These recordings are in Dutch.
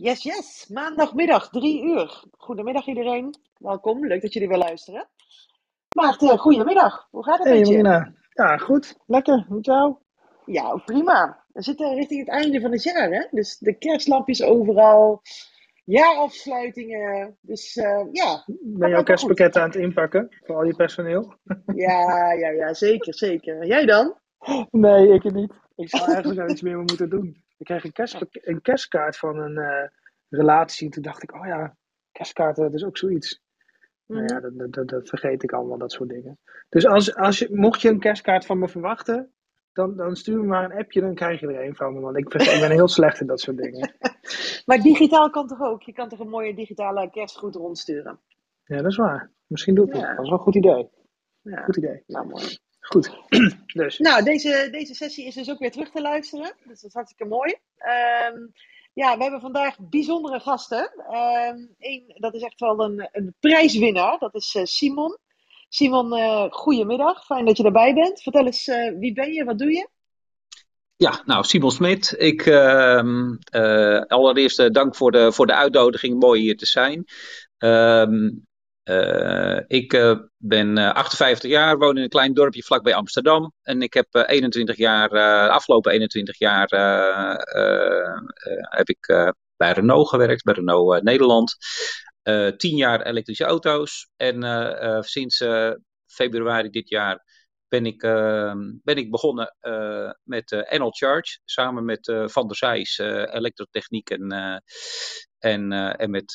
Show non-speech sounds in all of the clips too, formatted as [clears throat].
Yes, yes. Maandagmiddag, drie uur. Goedemiddag iedereen. Welkom. Leuk dat jullie weer luisteren. Maarten, goedemiddag. Hoe gaat het hey, met je? Marina. Ja, goed. Lekker. Met jou? Ja, prima. We zitten richting het einde van het jaar, hè? Dus de kerstlampjes overal. Jaarafsluitingen. Dus uh, ja. Ben je ook kerstpakketten aan het inpakken voor al je personeel? Ja, ja, ja. Zeker, zeker. Jij dan? Nee, ik niet. Ik zou [laughs] eigenlijk iets meer moeten doen. Ik kreeg een, kerstpak- een kerstkaart van een uh, relatie. Toen dacht ik, oh ja, kerstkaarten, dat is ook zoiets. Mm-hmm. Nou ja, dat, dat, dat, vergeet ik allemaal, dat soort dingen. Dus als, als je, mocht je een kerstkaart van me verwachten, dan, dan stuur me maar een appje, dan krijg je er een van me. Want ik, ik ben heel slecht in dat soort dingen. [laughs] maar digitaal kan toch ook? Je kan toch een mooie digitale kerstgroet rondsturen? Ja, dat is waar. Misschien doe ik ja. dat. Dat is wel een goed idee. Ja. Goed idee. Nou, mooi. Goed. [clears throat] dus. Nou, deze, deze sessie is dus ook weer terug te luisteren. Dus dat is hartstikke mooi. Um, ja, we hebben vandaag bijzondere gasten. Um, Eén, dat is echt wel een, een prijswinnaar. Dat is uh, Simon. Simon, uh, goedemiddag. Fijn dat je erbij bent. Vertel eens, uh, wie ben je? Wat doe je? Ja, nou, Simon Smit. Ik, uh, allereerst dank voor de, voor de uitnodiging. Mooi hier te zijn. Um, uh, ik uh, ben uh, 58 jaar, woon in een klein dorpje vlakbij Amsterdam. En ik heb 21 jaar, de afgelopen 21 jaar heb ik bij Renault gewerkt, bij Renault Nederland. 10 jaar elektrische auto's. En sinds februari dit jaar ben ik, ben ik begonnen met NL Charge. Samen met Van der Zijs, elektrotechniek en, en, en met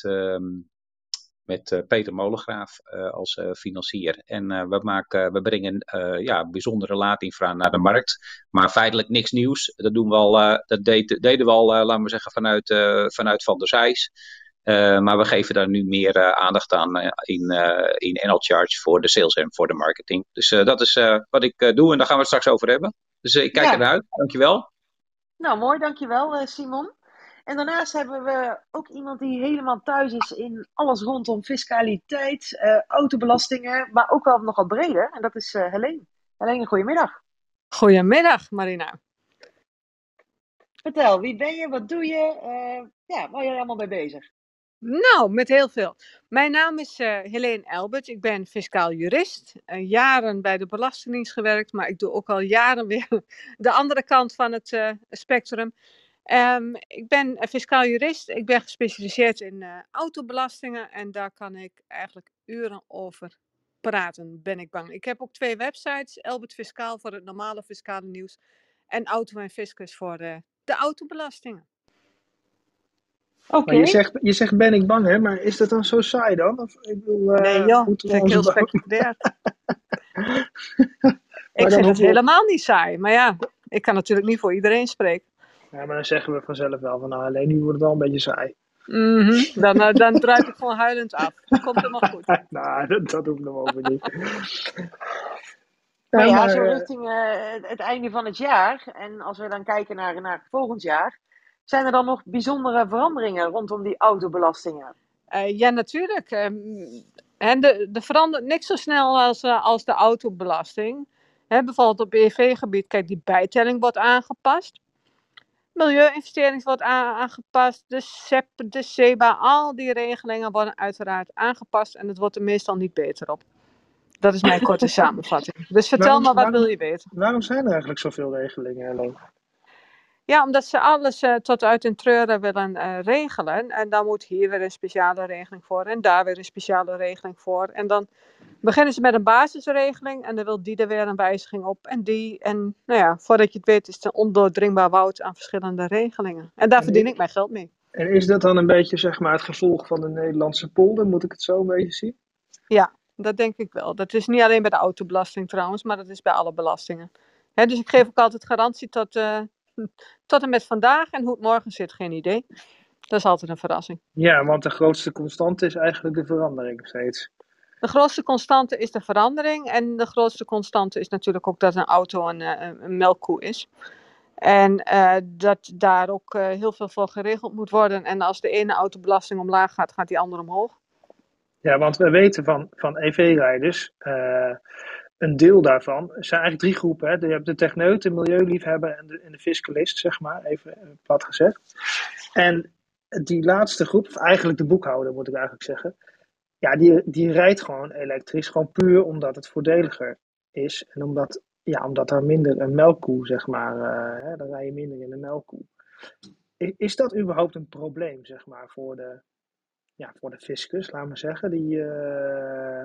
met uh, Peter Molengraaf uh, als uh, financier. En we, maken, we brengen ja, bijzondere laadinfra naar de markt. Maar feitelijk niks nieuws. Dat, doen we al, dat deed, deden we al, laten we zeggen, vanuit, vanuit Van der Zijs. maar we geven daar nu meer aandacht aan in, in NL Charge voor de sales en voor de marketing. Dus dat is wat ik doe en daar gaan we het straks over hebben. Dus ik kijk Ja. ernaar uit. Dankjewel. Nou, mooi, dankjewel Simon. En daarnaast hebben we ook iemand die helemaal thuis is in alles rondom fiscaliteit, uh, autobelastingen, maar ook wel nogal breder. En dat is uh, Helene. Helene, goedemiddag. Goedemiddag, Marina. Vertel, wie ben je, wat doe je, uh, ja, waar ben je allemaal mee bezig? Nou, met heel veel. Mijn naam is uh, Helene Elbert. Ik ben fiscaal jurist. Uh, jaren bij de Belastingdienst gewerkt, maar ik doe ook al jaren weer [laughs] de andere kant van het uh, spectrum. Um, ik ben fiscaal jurist. Ik ben gespecialiseerd in uh, autobelastingen en daar kan ik eigenlijk uren over praten, ben ik bang. Ik heb ook twee websites: Elbert Fiscaal voor het normale fiscale nieuws en Auto en Fiscus voor uh, de autobelastingen. Oké. Okay. Je, zegt, je zegt ben ik bang, hè? Maar is dat dan zo saai dan? Of, ik bedoel, uh, nee joh, dat vind ik heel spectaculair. [laughs] ik vind het helemaal niet saai. Maar ja, ik kan natuurlijk niet voor iedereen spreken. Ja, maar dan zeggen we vanzelf wel van nou, alleen nu wordt het wel een beetje saai. Mm -hmm. Dan, uh, dan druip ik gewoon huilend af. Dan komt nog goed. [laughs] nou, dat, dat hoeft nog over niet. maar ja, zo richting uh, het, het, einde van het jaar. En als we dan kijken naar, naar volgend jaar. Zijn er dan nog bijzondere veranderingen rondom die autobelastingen? Uh, ja, natuurlijk. En de, de verandert niks zo snel als, uh, als de autobelasting. He, bijvoorbeeld op EV-gebied, kijk, die bijtelling wordt aangepast. Milieuinvestering wordt aangepast, de SEP, de SEBA, al die regelingen worden uiteraard aangepast en het wordt er meestal niet beter op. Dat is mijn korte [laughs] samenvatting. Dus vertel waarom, maar, wat waarom, wil je weten? Waarom zijn er eigenlijk zoveel regelingen? Ja, omdat ze alles uh, tot uit een treuren willen uh, regelen. En dan moet hier weer een speciale regeling voor en daar weer een speciale regeling voor. En dan beginnen ze met een basisregeling en dan wil die er weer een wijziging op en die. En nou ja, voordat je het weet is het een ondoordringbaar woud aan verschillende regelingen. En daar en verdien ik mijn geld mee. En is dat dan een beetje zeg maar, het gevolg van de Nederlandse polder? Moet ik het zo een beetje zien? Ja, dat denk ik wel. Dat is niet alleen bij de autobelasting trouwens, maar dat is bij alle belastingen. He, dus ik geef ook altijd garantie tot, uh, [laughs] tot en met vandaag en hoe het morgen zit, geen idee. Dat is altijd een verrassing. Ja, want de grootste constante is eigenlijk de verandering steeds. De grootste constante is de verandering. En de grootste constante is natuurlijk ook dat een auto een, een, een melkkoe is. En uh, dat daar ook uh, heel veel voor geregeld moet worden. En als de ene autobelasting omlaag gaat, gaat die andere omhoog. Ja, want we weten van, van EV-rijders, uh, een deel daarvan zijn eigenlijk drie groepen. Hè. Je hebt de techneut, de milieuliefhebber en de, en de fiscalist, zeg maar, even plat gezegd. En die laatste groep, of eigenlijk de boekhouder moet ik eigenlijk zeggen, ja, die, die rijdt gewoon elektrisch, gewoon puur omdat het voordeliger is. En omdat, ja, omdat er minder een melkkoe, zeg maar, uh, hè, dan rij je minder in een melkkoe. Is dat überhaupt een probleem, zeg maar, voor de, ja, voor de fiscus, laat maar zeggen? Die, uh,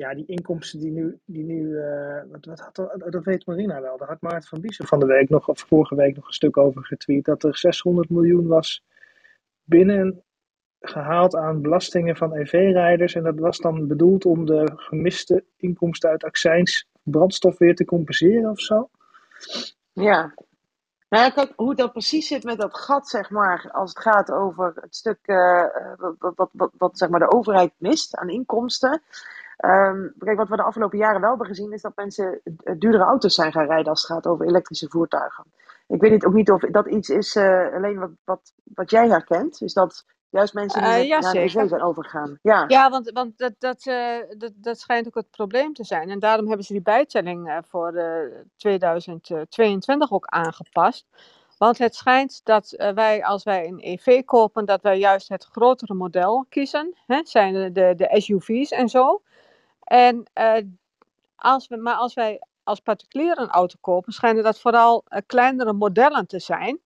ja, die inkomsten die nu, die nu uh, wat, wat had er, dat weet Marina wel, daar had Maarten van Biesen van de week nog, of vorige week nog een stuk over getweet, dat er 600 miljoen was binnen gehaald aan belastingen van EV-rijders. En dat was dan bedoeld om de gemiste inkomsten uit accijns brandstof weer te compenseren of zo? Ja. Nou, hoe dat precies zit met dat gat, zeg maar, als het gaat over het stuk uh, wat, wat, wat, wat, zeg maar, de overheid mist aan inkomsten. Um, kijk, wat we de afgelopen jaren wel hebben gezien, is dat mensen duurdere auto's zijn gaan rijden als het gaat over elektrische voertuigen. Ik weet niet, ook niet of dat iets is, uh, alleen wat, wat, wat jij herkent. Is dat Juist mensen die uh, ja, naar de EV zijn overgegaan. Ja, ja want, want dat, dat, uh, dat, dat schijnt ook het probleem te zijn. En daarom hebben ze die bijtelling voor 2022 ook aangepast. Want het schijnt dat wij, als wij een EV kopen, dat wij juist het grotere model kiezen. Hè? Zijn de, de, de SUV's en zo. En, als we, maar als wij als particulier een auto kopen, schijnen dat vooral kleinere modellen te zijn.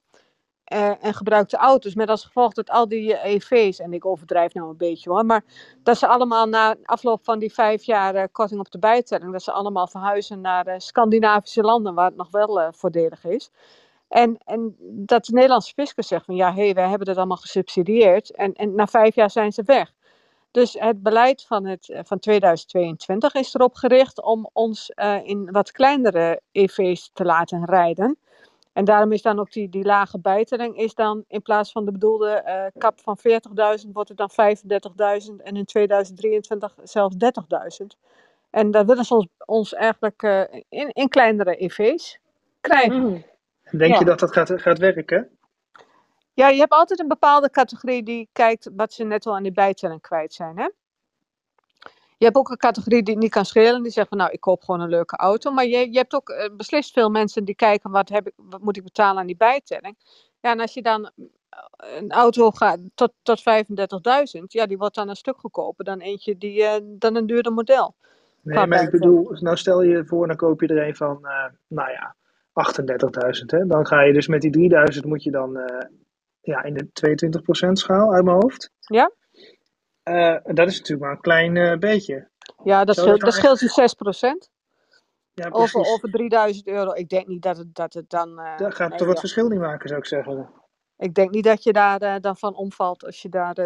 Uh, en gebruikte auto's. Met als gevolg dat al die EV's, en ik overdrijf nou een beetje hoor, maar dat ze allemaal na afloop van die vijf jaar korting op de bijtelling, dat ze allemaal verhuizen naar Scandinavische landen waar het nog wel voordelig is. En, en dat de Nederlandse fiscus zegt van ja, hé, hey, wij hebben dat allemaal gesubsidieerd en, en na vijf jaar zijn ze weg. Dus het beleid van, het, van 2022 is erop gericht om ons in wat kleinere EV's te laten rijden. En daarom is dan ook die, die lage bijtelling, is dan in plaats van de bedoelde uh, kap van 40.000, wordt het dan 35.000 en in 2023 zelfs 30.000. En daar willen ze ons, ons eigenlijk uh, in, in kleinere EV's krijgen. Mm. Denk ja. je dat dat gaat, gaat werken? Ja, je hebt altijd een bepaalde categorie die kijkt wat ze net al aan die bijtelling kwijt zijn. Hè? Je hebt ook een categorie die niet kan schelen. Die zegt van nou, ik koop gewoon een leuke auto. Maar je, je hebt ook uh, beslist veel mensen die kijken wat, heb ik, wat moet ik betalen aan die bijtelling. Ja, en als je dan eh, een auto gaat tot, tot 35.000, ja, die wordt dan een stuk goedkoper dan eentje die uh, dan een duurder model. Nee, maar ik bedoel, nou stel je voor, dan koop je er een van, uh, nou ja, 38.000. Hè? Dan ga je dus met die 3000 moet je dan ja, in de 22% schaal uit mijn hoofd. Ja. Uh, dat is natuurlijk maar een klein uh, beetje. Ja, dat, scheelt, dat scheelt je 6%. Ja, over, over 3000 euro. Ik denk niet dat het, dat het dan. Uh, dat gaat nee, toch wat verschil niet maken, zou ik zeggen. Ik denk niet dat je daar dan van omvalt als je daar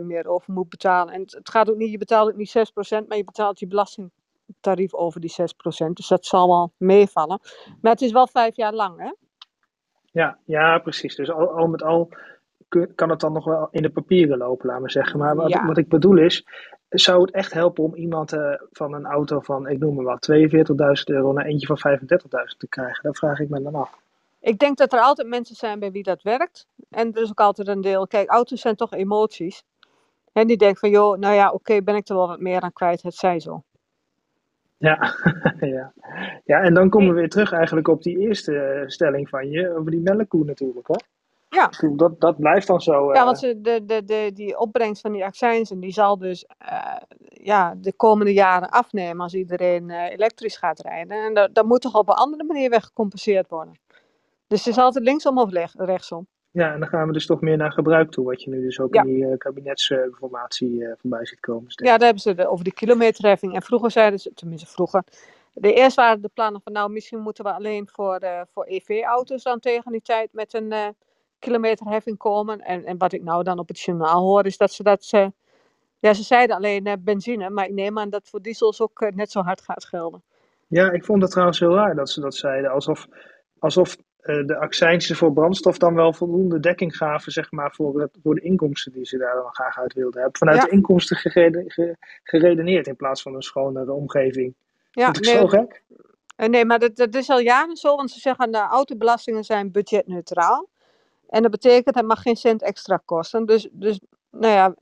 6% meer over moet betalen. En het, het, gaat ook niet, je betaalt ook niet 6%, maar je betaalt je belastingtarief over die 6%. Dus dat zal wel meevallen. Maar het is wel vijf jaar lang, hè? Ja, ja precies. Dus al, al met al kan het dan nog wel in de papieren lopen, laten we zeggen. Maar wat, ja. wat ik bedoel is, zou het echt helpen om iemand uh, van een auto van, ik noem maar wat, 42.000 euro naar eentje van 35.000 te krijgen? Dat vraag ik me dan af. Ik denk dat er altijd mensen zijn bij wie dat werkt. En er is ook altijd een deel, kijk, auto's zijn toch emoties. En die denken van, joh, nou ja, oké, okay, ben ik er wel wat meer aan kwijt, het zij zo. Ja, [laughs] ja. ja, en dan komen we weer terug eigenlijk op die eerste stelling van je, over die melkkoe natuurlijk, hè? Ja. Dat, dat blijft dan zo. Ja, want de, de, de, die opbrengst van die accijnsen, die zal dus uh, ja, de komende jaren afnemen als iedereen uh, elektrisch gaat rijden. En dat, dat moet toch op een andere manier weer gecompenseerd worden. Dus het is altijd linksom of rechtsom. Ja, en dan gaan we dus toch meer naar gebruik toe, wat je nu dus ook ja. in die uh, kabinetsinformatie voorbij ziet komen. Ja, daar hebben ze de, over de kilometerheffing. En vroeger zeiden ze, tenminste vroeger, de eerst waren de plannen van nou, misschien moeten we alleen voor, voor EV-auto's dan tegen die tijd met een kilometerheffing komen. En, en wat ik nou dan op het journaal hoor, is dat ze dat. Ze, ja, ze zeiden alleen uh, benzine, maar ik neem aan dat voor diesels ook uh, net zo hard gaat gelden. Ja, ik vond het trouwens heel raar dat ze dat zeiden. Alsof, alsof uh, de accijnsen voor brandstof dan wel voldoende dekking gaven, zeg maar, voor, het, voor de inkomsten die ze daar dan graag uit wilden hebben. Vanuit ja. de inkomsten gereden, geredeneerd in plaats van een schonere omgeving. Ja, Vond ik nee, zo gek? Nee, maar dat, dat is al jaren zo, want ze zeggen de autobelastingen zijn budgetneutraal. En dat betekent, het mag geen cent extra kosten. Dus, dus nou ja,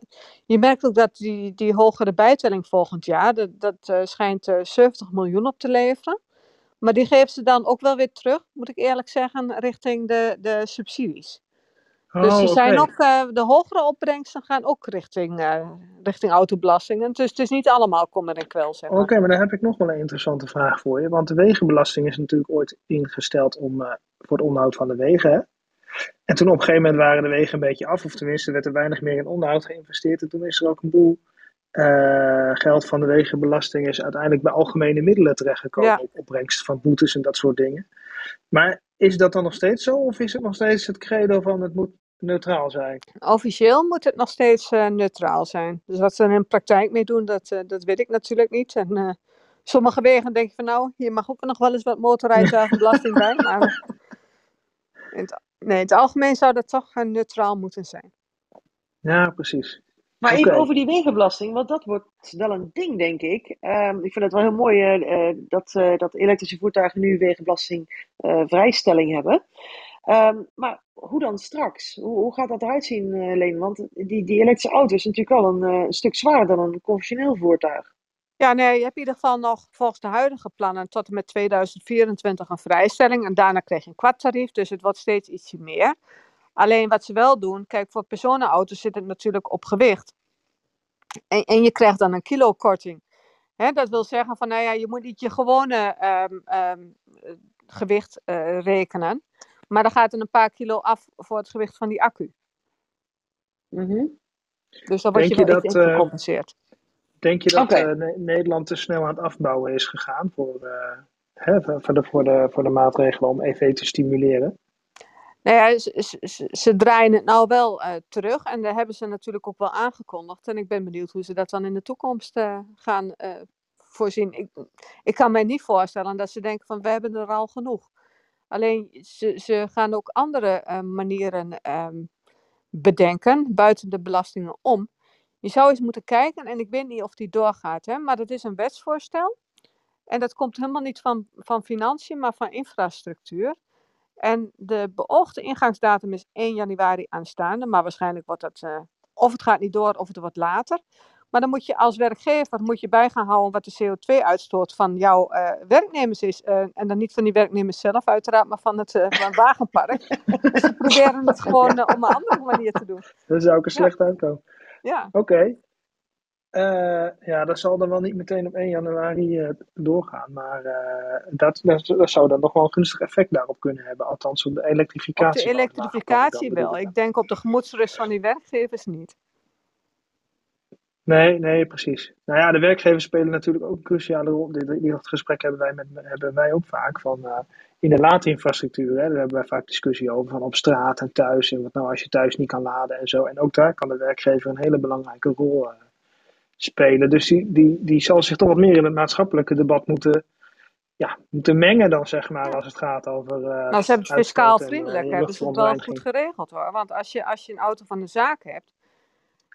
je merkt ook dat die, die hogere bijtelling volgend jaar, dat, dat uh, schijnt uh, 70 miljoen op te leveren. Maar die geeft ze dan ook wel weer terug, moet ik eerlijk zeggen, richting de, de subsidies. dus Oh, die zijn oké. ook, eh, de hogere opbrengsten gaan ook richting, eh, richting autobelastingen. Dus het is niet allemaal kommer en kwel, zeg maar. Oké, maar dan heb ik nog wel een interessante vraag voor je. Want de wegenbelasting is natuurlijk ooit ingesteld om, eh, voor het onderhoud van de wegen. Hè? En toen op een gegeven moment waren de wegen een beetje af, of tenminste werd er weinig meer in onderhoud geïnvesteerd. En toen is er ook een boel eh, geld van de wegenbelasting is uiteindelijk bij algemene middelen terechtgekomen. Ja. Op opbrengst van boetes en dat soort dingen. Maar is dat dan nog steeds zo? Of is het nog steeds het credo van het moet neutraal zijn? Officieel moet het nog steeds eh, neutraal zijn. Dus wat ze er in de praktijk mee doen, dat, eh, dat weet ik natuurlijk niet. En sommige wegen denk je van nou, hier mag ook nog wel eens wat motorrijtuigenbelasting [laughs] bij. Maar in het, nee, in het algemeen zou dat toch neutraal moeten zijn. Ja, precies. Maar even over die wegenbelasting, want dat wordt wel een ding, denk ik. Ehm, ik vind het wel heel mooi eh, eh, dat, eh, dat elektrische voertuigen nu wegenbelasting eh, vrijstelling hebben. Ehm, maar hoe dan straks? Hoe, hoe gaat dat eruit zien, eh Leen? Want die, die elektrische auto is natuurlijk wel een, eh, een stuk zwaarder dan een conventioneel voertuig. Ja, nee, je hebt in ieder geval nog volgens de huidige plannen tot en met 2024 een vrijstelling. En daarna krijg je een kwarttarief, dus het wordt steeds ietsje meer. Alleen wat ze wel doen, kijk, voor personenauto's zit het natuurlijk op gewicht. En, en je krijgt dan een kilokorting. Hè, dat wil zeggen van, nou ja, je moet niet je gewone ehm, ehm, eh, gewicht eh, rekenen. Maar dan gaat er een paar kilo af voor het gewicht van die accu. Mhm. Dus dan word je wel dat, eh, gecompenseerd. Denk je dat eh, Ne- Nederland te snel aan het afbouwen is gegaan voor, hè, voor de, voor, de, voor de maatregelen om EV te stimuleren? Nou ja, ze, ze- draaien het nou wel eh, terug en daar hebben ze natuurlijk ook wel aangekondigd. En ik ben benieuwd hoe ze dat dan in de toekomst eh, gaan eh, voorzien. Ik, ik kan mij niet voorstellen dat ze denken van we hebben er al genoeg. Alleen ze, ze gaan ook andere manieren ehm, bedenken buiten de belastingen om. Je zou eens moeten kijken, en ik weet niet of die doorgaat, hè, maar dat is een wetsvoorstel. En dat komt helemaal niet van, van financiën, maar van infrastructuur. En de beoogde ingangsdatum is 1 januari aanstaande, maar waarschijnlijk wordt dat, eh, of het gaat niet door of het wordt later. Maar dan moet je als werkgever moet je bij gaan houden wat de CO2-uitstoot van jouw eh, werknemers is. Eh, en dan niet van die werknemers zelf uiteraard, maar van het, van het wagenpark. [laughs] dus ze proberen het gewoon op een andere manier te doen. Dat zou ook een Ja. slecht uitkomen. Ja, Oké. Eh, ja, dat zal dan wel niet meteen op 1 januari eh, doorgaan. Maar eh, dat, dat, dat zou dan nog wel een gunstig effect daarop kunnen hebben. Althans op de op elektrificatie. de het wagenpark elektrificatie wel. ik. Denk op de gemoedsrust van die werkgevers niet. Nee, nee, precies. Nou ja, de werkgevers spelen natuurlijk ook een cruciale rol. Dat gesprek hebben wij, met, hebben wij ook vaak van in de laadinfrastructuur. Hè, daar hebben wij vaak discussie over van op straat en thuis. En wat nou als je thuis niet kan laden en zo. En ook daar kan de werkgever een hele belangrijke rol eh, spelen. Dus die, die, die zal zich toch wat meer in het maatschappelijke debat moeten, ja, moeten mengen dan, zeg maar, als het gaat over. eh, Nou, ze hebben het fiscaal en, eh, vriendelijk, hebben ze het wel goed geregeld hoor. Want als je, als je een auto van de zaak hebt,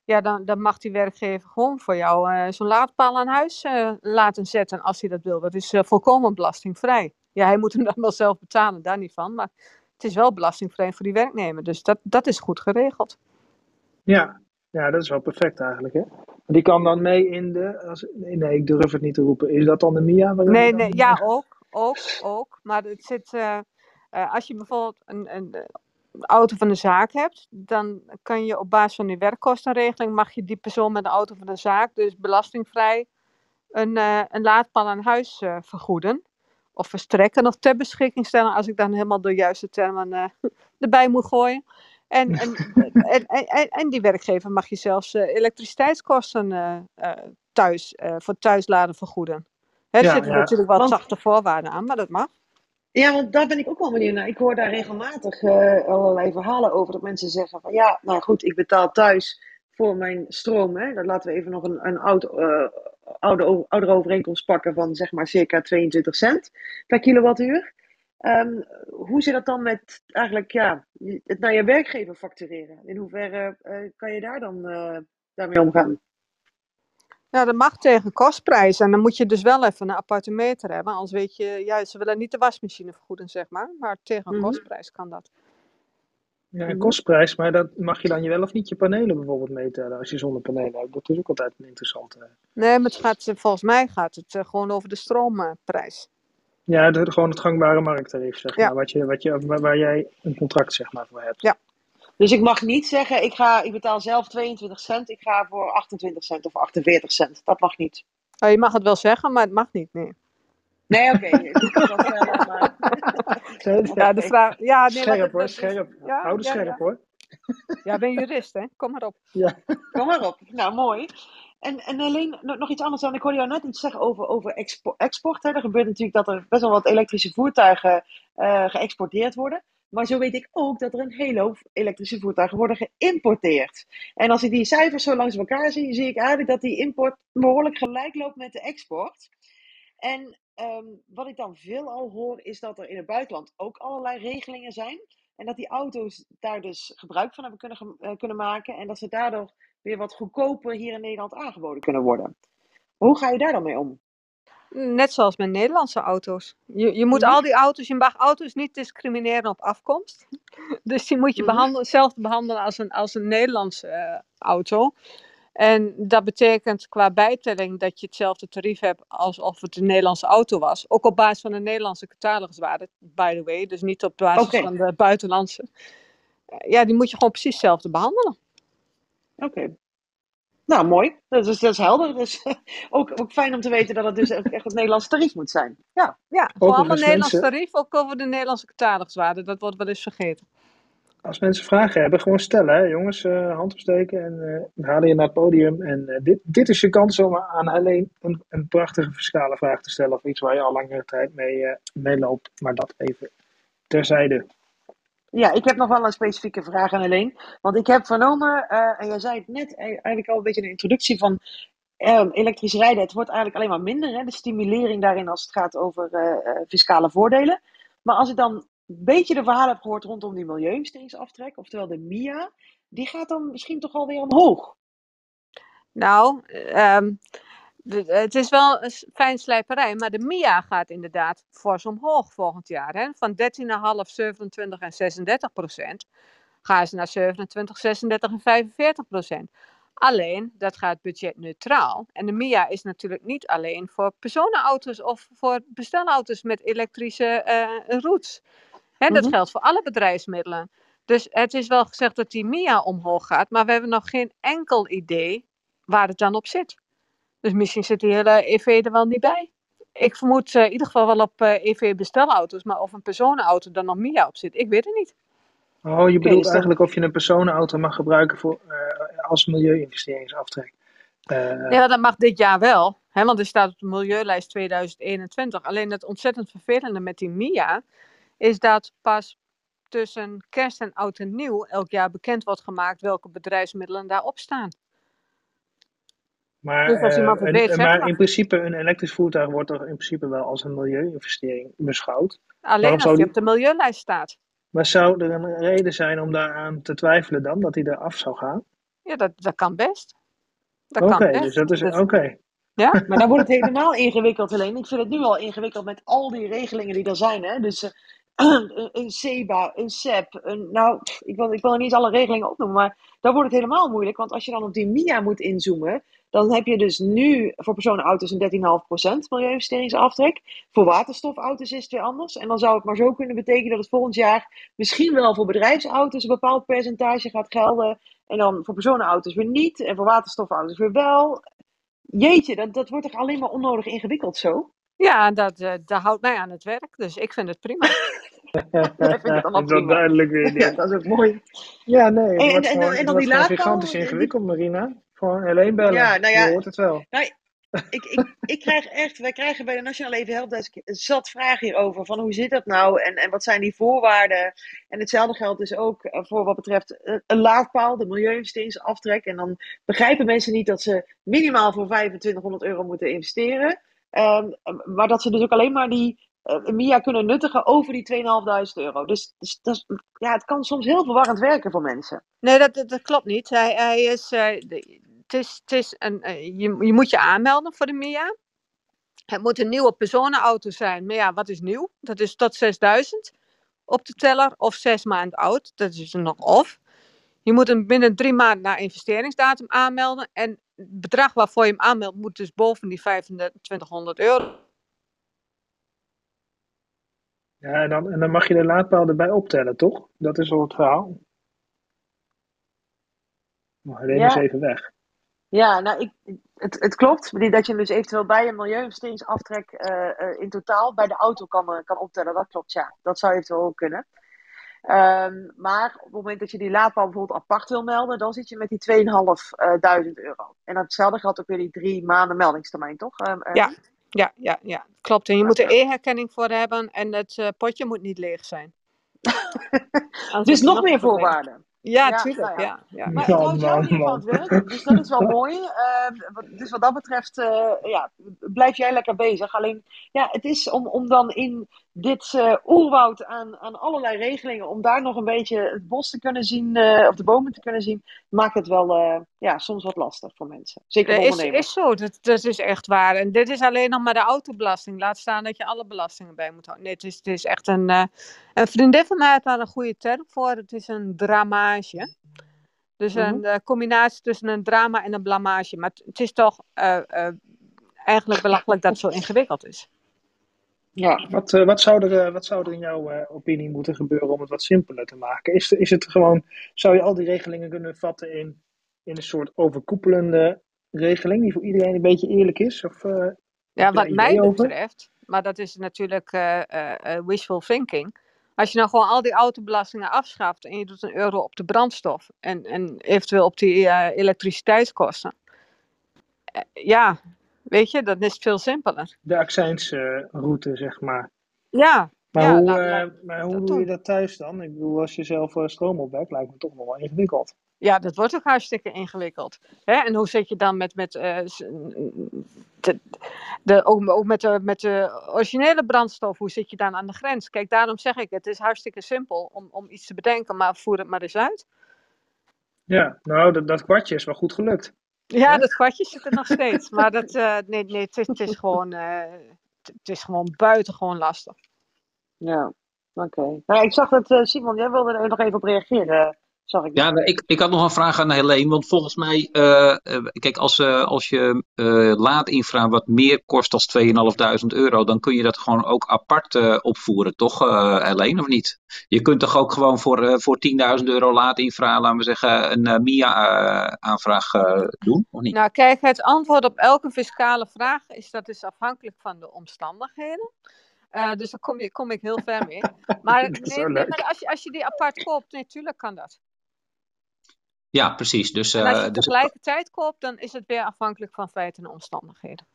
ja, dan, dan mag die werkgever gewoon voor jou eh, zo'n laadpaal aan huis laten zetten als hij dat wil. Dat is volkomen belastingvrij. Ja, hij moet hem dan wel zelf betalen, daar niet van. Maar het is wel belastingvrij voor die werknemer. Dus dat, dat is goed geregeld. Ja, ja, dat is wel perfect eigenlijk. Hè? Die kan dan mee in de. Als, nee, nee, ik durf het niet te roepen. Is dat dan de MIA? Nee, nee, ja, ook, ook, ook. Maar het zit, eh, eh, als je bijvoorbeeld een, een, auto van de zaak hebt, dan kan je op basis van die werkkostenregeling, mag je die persoon met de auto van de zaak dus belastingvrij een, eh, een laadpaal aan huis vergoeden. Of verstrekken of ter beschikking stellen, als ik dan helemaal de juiste termen [laughs] erbij moet gooien. En, [laughs] en, en, en, en, en die werkgever mag je zelfs eh, elektriciteitskosten eh, eh, thuis, eh, voor thuisladen vergoeden. Hè, er Ja, zitten ja. natuurlijk wel Want- zachte voorwaarden aan, maar dat mag. Ja, want daar ben ik ook wel benieuwd naar. Ik hoor daar regelmatig eh, allerlei verhalen over dat mensen zeggen van ja, nou goed, ik betaal thuis voor mijn stroom. Hè. Dan laten we even nog een, een oud, eh, oude, oude overeenkomst pakken van zeg maar circa 22 cent per kilowattuur. Ehm, hoe zit dat dan met eigenlijk ja, het naar je werkgever factureren? In hoeverre eh, kan je daar dan eh, daarmee omgaan? Ja, dat mag tegen kostprijs. En dan moet je dus wel even een aparte meter hebben. Anders weet je, ja, ze willen niet de wasmachine vergoeden, zeg maar. Maar tegen een Mhm. kostprijs kan dat. Ja, een kostprijs, maar dat mag je dan je wel of niet je panelen bijvoorbeeld meetellen als je zonnepanelen hebt. Dat is ook altijd een interessante. Nee, maar het gaat, volgens mij gaat het eh, gewoon over de stroomprijs. Ja, de, gewoon het gangbare markttarief, zeg Ja. maar. Wat je, wat je, waar, waar jij een contract zeg maar, voor hebt. Ja. Dus ik mag niet zeggen, ik, ga, ik betaal zelf 22 cent, ik ga voor 28 cent of 48 cent. Dat mag niet. Oh, je mag het wel zeggen, maar het mag niet, nee. Nee, oké. [laughs] zelf, maar- [laughs] Ja, de vraag... Ja, nee, maar scherp dat- hoor, dat- scherp. Ja, Oude ja, scherp ja. hoor. Ja, ben jurist, hè. Kom maar op. Kom maar op. Nou, mooi. En, en alleen nog iets anders dan. Ik hoorde jou net iets zeggen over, over expo- export. Er gebeurt natuurlijk dat er best wel wat elektrische voertuigen eh, geëxporteerd worden. Maar zo weet ik ook dat er een hele hoop elektrische voertuigen worden geïmporteerd. En als ik die cijfers zo langs elkaar zie, zie ik eigenlijk dat die import behoorlijk gelijk loopt met de export. En ehm, wat ik dan veel al hoor, is dat er in het buitenland ook allerlei regelingen zijn. En dat die auto's daar dus gebruik van hebben kunnen, eh, kunnen maken. En dat ze daardoor weer wat goedkoper hier in Nederland aangeboden kunnen worden. Hoe ga je daar dan mee om? Net zoals met Nederlandse auto's. Je, je moet Mhm. al die auto's, je mag auto's niet discrimineren op afkomst. [laughs] Dus die moet je Mhm. behandelen, hetzelfde behandelen als een, als een Nederlandse eh, auto. En dat betekent qua bijtelling dat je hetzelfde tarief hebt alsof het een Nederlandse auto was. Ook op basis van de Nederlandse cataloguswaarde, by the way. Dus niet op basis van de buitenlandse. Ja, die moet je gewoon precies hetzelfde behandelen. Oké. Nou, mooi. Dat is, dat is helder. Dus [laughs] ook, ook fijn om te weten dat het dus ook echt het Nederlandse tarief moet zijn. Ja. Ja, een Overigens, Nederlands mensen- tarief, ook over de Nederlandse cataloguswaarde. Dat wordt wel eens vergeten. Als mensen vragen hebben, gewoon stellen. Hè? Jongens, eh, hand opsteken en eh, we halen je naar het podium. En eh, dit, dit is je kans om aan alleen een, een prachtige fiscale vraag te stellen. Of iets waar je al langere tijd mee, eh, mee loopt. Maar dat even terzijde. Ja, ik heb nog wel een specifieke vraag aan Helene. Want ik heb vernomen, eh, en jij zei het net eh, eigenlijk al een beetje in de introductie van ehm, elektrisch rijden. Het wordt eigenlijk alleen maar minder, hè, de stimulering daarin als het gaat over eh, fiscale voordelen. Maar als ik dan een beetje de verhalen heb gehoord rondom die milieuinvesteringsaftrek, oftewel de MIA, die gaat dan misschien toch alweer omhoog. Nou, ehm, de- het is wel een fijn slijperij, maar de MIA gaat inderdaad fors omhoog volgend jaar. Hè? Van 13,5, 27 en 36 procent gaan ze naar 27, 36 en 45 procent. Alleen, dat gaat budgetneutraal. En de MIA is natuurlijk niet alleen voor personenauto's of voor bestelauto's met elektrische eh routes. Hè, dat Mhm. geldt voor alle bedrijfsmiddelen. Dus het is wel gezegd dat die MIA omhoog gaat, maar we hebben nog geen enkel idee waar het dan op zit. Dus misschien zit die hele EV er wel niet bij. Ik vermoed eh, in ieder geval wel op eh, EV-bestelauto's, maar of een personenauto dan nog MIA op zit, ik weet het niet. Oh, je bedoelt eigenlijk of je een personenauto mag gebruiken voor, eh, als milieuinvesteringsaftrek. Ja, dat mag dit jaar wel, hè, want er staat op de milieulijst 2021. Alleen het ontzettend vervelende met die MIA is dat pas tussen kerst en oud en nieuw elk jaar bekend wordt gemaakt welke bedrijfsmiddelen daarop staan. Maar, Dus als eh, iemand het een- weet, zeg maar in principe, een elektrisch voertuig wordt toch in principe wel als een milieuinvestering beschouwd. Alleen Waarom als die op de milieulijst staat. Maar zou er een reden zijn om daaraan te twijfelen dan, dat hij eraf zou gaan? Ja, dat, dat kan best. Dat Oké, kan best. dus dat is Dus- oké. ja? [laughs] Maar dan wordt het helemaal ingewikkeld, Helene. Ik vind het nu al ingewikkeld met al die regelingen die er zijn. Hè? Dus eh, [clears throat] een, een SEBA, een SEP, een, nou, ik wil, ik wil er niet alle regelingen opnoemen, maar dan wordt het helemaal moeilijk. Want als je dan op die MIA moet inzoomen, dan heb je dus nu voor personenauto's een 13,5% milieuinvesteringsaftrek. Voor waterstofauto's is het weer anders. En dan zou het maar zo kunnen betekenen dat het volgend jaar misschien wel voor bedrijfsauto's een bepaald percentage gaat gelden. En dan voor personenauto's weer niet. En voor waterstofauto's weer wel. Jeetje, dat, dat wordt toch alleen maar onnodig ingewikkeld zo? Ja, dat, eh, dat houdt mij aan het werk. Dus ik vind het prima. [laughs] [laughs] vind allemaal is dat prima. duidelijk weer. [laughs] Ja, dat is ook mooi. Ja, nee, het En- wordt en- gewoon, en het dan die laadpaal, gigantisch ingewikkeld, Marina. Gewoon alleen bellen. Ja, nou ja. Je hoort het wel. Ik, ik, ik krijg echt, wij krijgen bij de Nationale Even Helpdesk zat vragen hierover. Van hoe zit dat nou en, en wat zijn die voorwaarden? En hetzelfde geldt dus ook eh, voor wat betreft eh, een laadpaal, de milieuinvesteringsaftrek. En dan begrijpen mensen niet dat ze minimaal voor 2500 euro moeten investeren. Ehm, maar dat ze dus ook alleen maar die MIA kunnen nuttigen over die 2500 euro. Dus, dus dat is- ja, het kan soms heel verwarrend werken voor mensen. Nee, dat, dat, klopt niet. Hij, hij is, eh, het is, het is een, eh, je, je moet je aanmelden voor de MIA. Het moet een nieuwe personenauto zijn. Maar ja, wat is nieuw? Dat is tot 6000 op de teller of zes maanden oud. Dat is nog of. Je moet hem binnen drie maanden na investeringsdatum aanmelden. En het bedrag waarvoor je hem aanmeldt moet dus boven die 2500 euro. Ja, en dan, en dan mag je de laadpaal erbij optellen, toch? Dat is al het verhaal. Maar Helene Ja. is even weg. Ja, nou, ik, het, het klopt. Dat je hem dus eventueel bij een milieuinvesteringsaftrek eh, eh, in totaal bij de auto kan, eh, kan optellen. Dat klopt, ja. Dat zou eventueel ook kunnen. Ehm, maar op het moment dat je die laadpaal bijvoorbeeld apart wil melden, dan zit je met die 2.500 euro. En hetzelfde geldt ook weer die drie maanden meldingstermijn, toch? Ehm? Ja. Ja, ja, ja, klopt. En je moet er e-herkenning voor hebben en het eh, potje moet niet leeg zijn. [laughs] Dus nog meer voorwaarden. Ja, Ja, tuurlijk. nou ja. ja. Ja, Maar het houdt jou in ieder geval het werk, dus dat is wel [laughs] mooi. Ehm, dus wat dat betreft, eh, ja, blijf jij lekker bezig. Alleen, ja, het is om, om dan in dit eh, oerwoud aan, aan allerlei regelingen, om daar nog een beetje het bos te kunnen zien, eh, of de bomen te kunnen zien, maakt het wel eh, ja, soms wat lastig voor mensen. Zeker voor is, ondernemers. is zo, dat, dat is echt waar. En dit is alleen nog maar de autobelasting. Laat staan dat je alle belastingen bij moet houden. Nee, het is, het is echt een. een vriendin van mij had daar een goede term voor. Het is een dramage. Dus Mhm. een eh, combinatie tussen een drama en een blamage. Maar het, is toch eigenlijk belachelijk dat het zo ingewikkeld is. Ja. Wat, eh, wat, zou er, eh, wat zou er in jouw eh, opinie moeten gebeuren om het wat simpeler te maken? Is, is het gewoon, zou je al die regelingen kunnen vatten in, in een soort overkoepelende regeling die voor iedereen een beetje eerlijk is? Of, Ja, wat mij over? betreft, maar dat is natuurlijk wishful thinking. Als je nou gewoon al die autobelastingen afschaft en je doet een euro op de brandstof en, en eventueel op die elektriciteitskosten. Ja, weet je, dan is veel simpeler. de accijnsroute, zeg maar. Ja, Maar ja, hoe, laat- eh, laat maar hoe dat doe je dat thuis dan? Ik bedoel, als je zelf eh, stroom opwekt, lijkt me toch nog wel ingewikkeld. Ja, dat wordt ook hartstikke ingewikkeld. Hè? En hoe zit je dan met, met, eh, de, ook, ook met, de, met de originele brandstof? Hoe zit je dan aan de grens? Kijk, daarom zeg ik, het is hartstikke simpel om, om iets te bedenken, maar voer het maar eens uit. Ja, nou, dat, dat kwartje is wel goed gelukt. Ja, dat kwartje zit er nog steeds. Maar dat, eh, nee, nee, het is, het is gewoon, eh, het het is gewoon buitengewoon lastig. Ja, oké. Nou, ik zag dat, eh, Simon, jij wilde er nog even op reageren, zag ik. Ja, ik, ik had nog een vraag aan Helene. Want volgens mij, eh, eh, kijk, als, eh, als je eh laadinfra wat meer kost dan 2.500 euro, dan kun je dat gewoon ook apart eh, opvoeren, toch, eh Helene, of niet? Je kunt toch ook gewoon voor, eh, voor 10.000 euro laadinfra, laten we zeggen, een eh, MIA-aanvraag doen, of niet? Nou, kijk, het antwoord op elke fiscale vraag is dat is afhankelijk van de omstandigheden. Eh, dus daar kom, je, kom ik heel ver mee. [laughs] Maar, nee, nee, maar als, je, als je die apart koopt, natuurlijk kan dat. Ja, precies. Dus, En als eh, je dus tegelijkertijd koopt, dan is het weer afhankelijk van feiten en omstandigheden.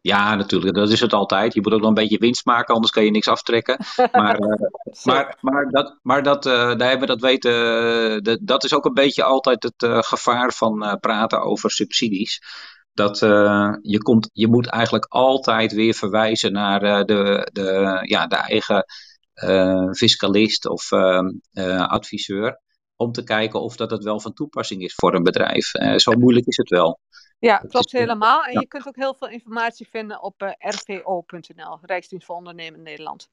ja, natuurlijk, dat is het altijd. Je moet ook nog een beetje winst maken, anders kan je niks aftrekken. [laughs] Maar, eh, Maar, maar, dat, maar dat, eh, daar hebben we dat weten, dat, dat is ook een beetje altijd het gevaar van praten over subsidies. Dat je, komt, je moet eigenlijk altijd weer verwijzen naar de, de, ja, de eigen fiscalist of eh, eh, adviseur. Om te kijken of dat het wel van toepassing is voor een bedrijf. Eh, zo moeilijk is het wel. Ja, Dat klopt is, helemaal. En ja. je kunt ook heel veel informatie vinden op eh, rvo.nl, Rijksdienst voor Ondernemen Nederland.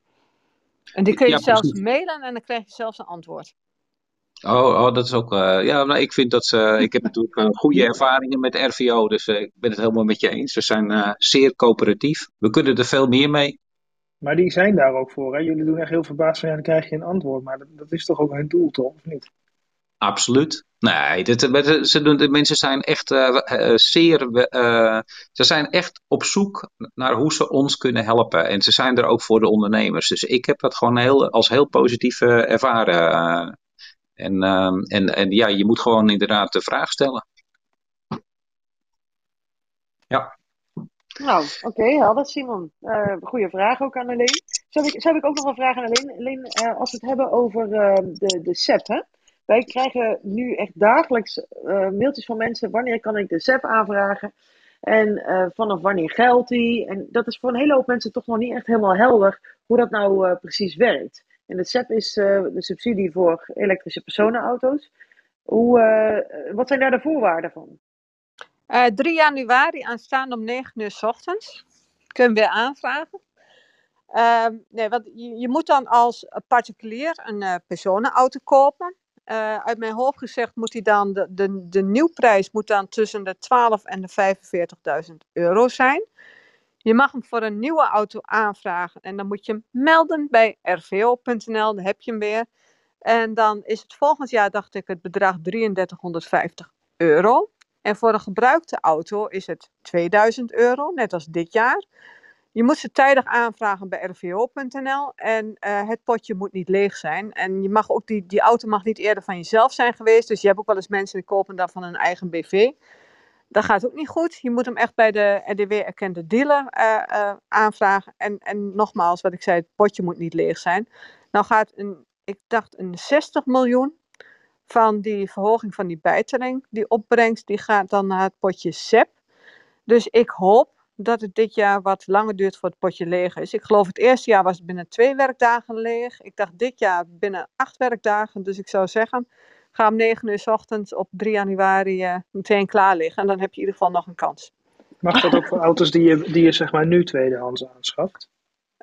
En die kun je Ja, zelfs precies. mailen en dan krijg je zelfs een antwoord. Oh, oh, dat is ook. eh, ja, nou, ik vind dat ze. ik heb [laughs] natuurlijk goede ervaringen met RVO, dus eh, ik ben het helemaal met je eens. Ze zijn eh, zeer coöperatief. We kunnen er veel meer mee. Maar die zijn daar ook voor. Hè? Jullie doen echt heel verbaasd van, ja, dan krijg je een antwoord. Maar dat, dat is toch ook hun doel, toch? Of niet? Absoluut. Nee, dit, dit- ze doen, de mensen zijn echt eh, eh, zeer. eh, ze zijn echt op zoek naar hoe ze ons kunnen helpen. En ze zijn er ook voor de ondernemers. Dus ik heb dat gewoon heel, als heel positief eh, ervaren. eh. en, ehm, en, en ja, je moet gewoon inderdaad de vraag stellen. Ja. Nou, oké, helder Simon. Eh goede vraag ook aan Alleen. Zo heb, ik, zo heb ik ook nog een vraag aan eh, als we het hebben over eh, de, de SEP, hè? Wij krijgen nu echt dagelijks eh, mailtjes van mensen. Wanneer kan ik de SEP aanvragen? En eh, vanaf wanneer geldt die? En dat is voor een hele hoop mensen toch nog niet echt helemaal helder hoe dat nou eh, precies werkt. En de SEP is de subsidie voor elektrische personenauto's. Hoe, wat zijn daar de voorwaarden van? Eh 3 januari aanstaande om 9 uur 's ochtends. Kun je weer aanvragen. Ehm, nee, want je, je moet dan als particulier een eh, personenauto kopen. Eh, uit mijn hoofd gezegd moet die dan, de, de, de nieuwprijs moet dan tussen de 12 en de 45.000 euro zijn. Je mag hem voor een nieuwe auto aanvragen en dan moet je hem melden bij rvo.nl, dan heb je hem weer. En dan is het volgend jaar, dacht ik, het bedrag 3350 euro. En voor een gebruikte auto is het 2000 euro, net als dit jaar. Je moet ze tijdig aanvragen bij rvo.nl en uh, het potje moet niet leeg zijn. En je mag ook die, die auto mag niet eerder van jezelf zijn geweest. Dus je hebt ook wel eens mensen die kopen dan van hun eigen BV. Dat gaat ook niet goed. Je moet hem echt bij de RDW-erkende dealer uh, uh, aanvragen. En, en nogmaals, wat ik zei, het potje moet niet leeg zijn. Nou gaat een, ik dacht een 60 miljoen van die verhoging van die bijtelling, die opbrengst, die gaat dan naar het potje SEP. Dus ik hoop dat het dit jaar wat langer duurt voor het potje leeg is. Ik geloof het eerste jaar was het binnen twee werkdagen leeg. Ik dacht dit jaar binnen acht werkdagen. Dus ik zou zeggen, ga om 9 uur s ochtends op 3 januari uh, meteen klaar liggen. En dan heb je in ieder geval nog een kans. Mag dat ook voor auto's die je, die je zeg maar nu tweedehands aanschaft?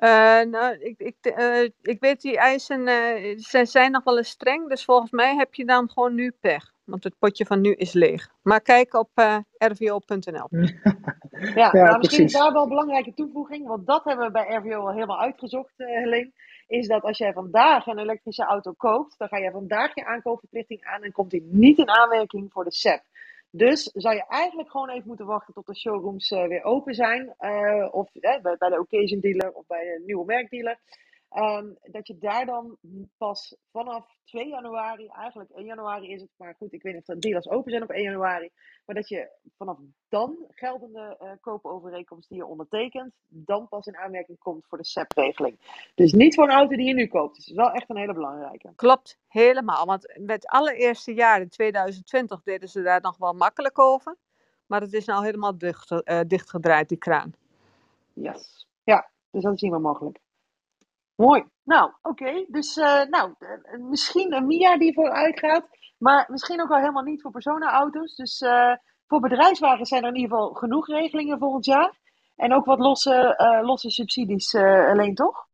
Uh, nou, ik, ik, uh, ik weet die eisen uh, ze zijn nog wel eens streng, dus volgens mij heb je dan gewoon nu pech. Want het potje van nu is leeg. Maar kijk op rvo.nl. [laughs] ja, ja nou, misschien is daar wel een belangrijke toevoeging, want dat hebben we bij RVO al helemaal uitgezocht, Helene. Is dat als jij vandaag een elektrische auto koopt, dan ga je vandaag je aankoopverplichting aan en komt die niet in aanmerking voor de SEP. Dus zou je eigenlijk gewoon even moeten wachten tot de showrooms uh, weer open zijn. Uh, of uh, bij, de occasion dealer of bij de nieuwe merkdealer. Um, dat je daar dan pas vanaf 2 januari, eigenlijk 1 januari is het, maar goed, ik weet niet of de dealers open zijn op 1 januari. Maar dat je vanaf dan geldende uh, koopovereenkomst die je ondertekent, dan pas in aanmerking komt voor de SEP-regeling. Dus niet voor een auto die je nu koopt. Dus dat is wel echt een hele belangrijke. Klopt, helemaal. Want met het allereerste jaar in 2020 deden ze daar nog wel makkelijk over. Maar het is nou helemaal dicht, uh, dichtgedraaid, die kraan. Yes. Ja, dus dat is niet meer mogelijk. Mooi. Nou, oké. Dus uh, nou, uh, misschien een Mia die vooruit gaat. Maar misschien ook wel helemaal niet voor personenauto's. Dus uh, voor bedrijfswagens zijn er in ieder geval genoeg regelingen volgend jaar. En ook wat losse, losse subsidies alleen, toch?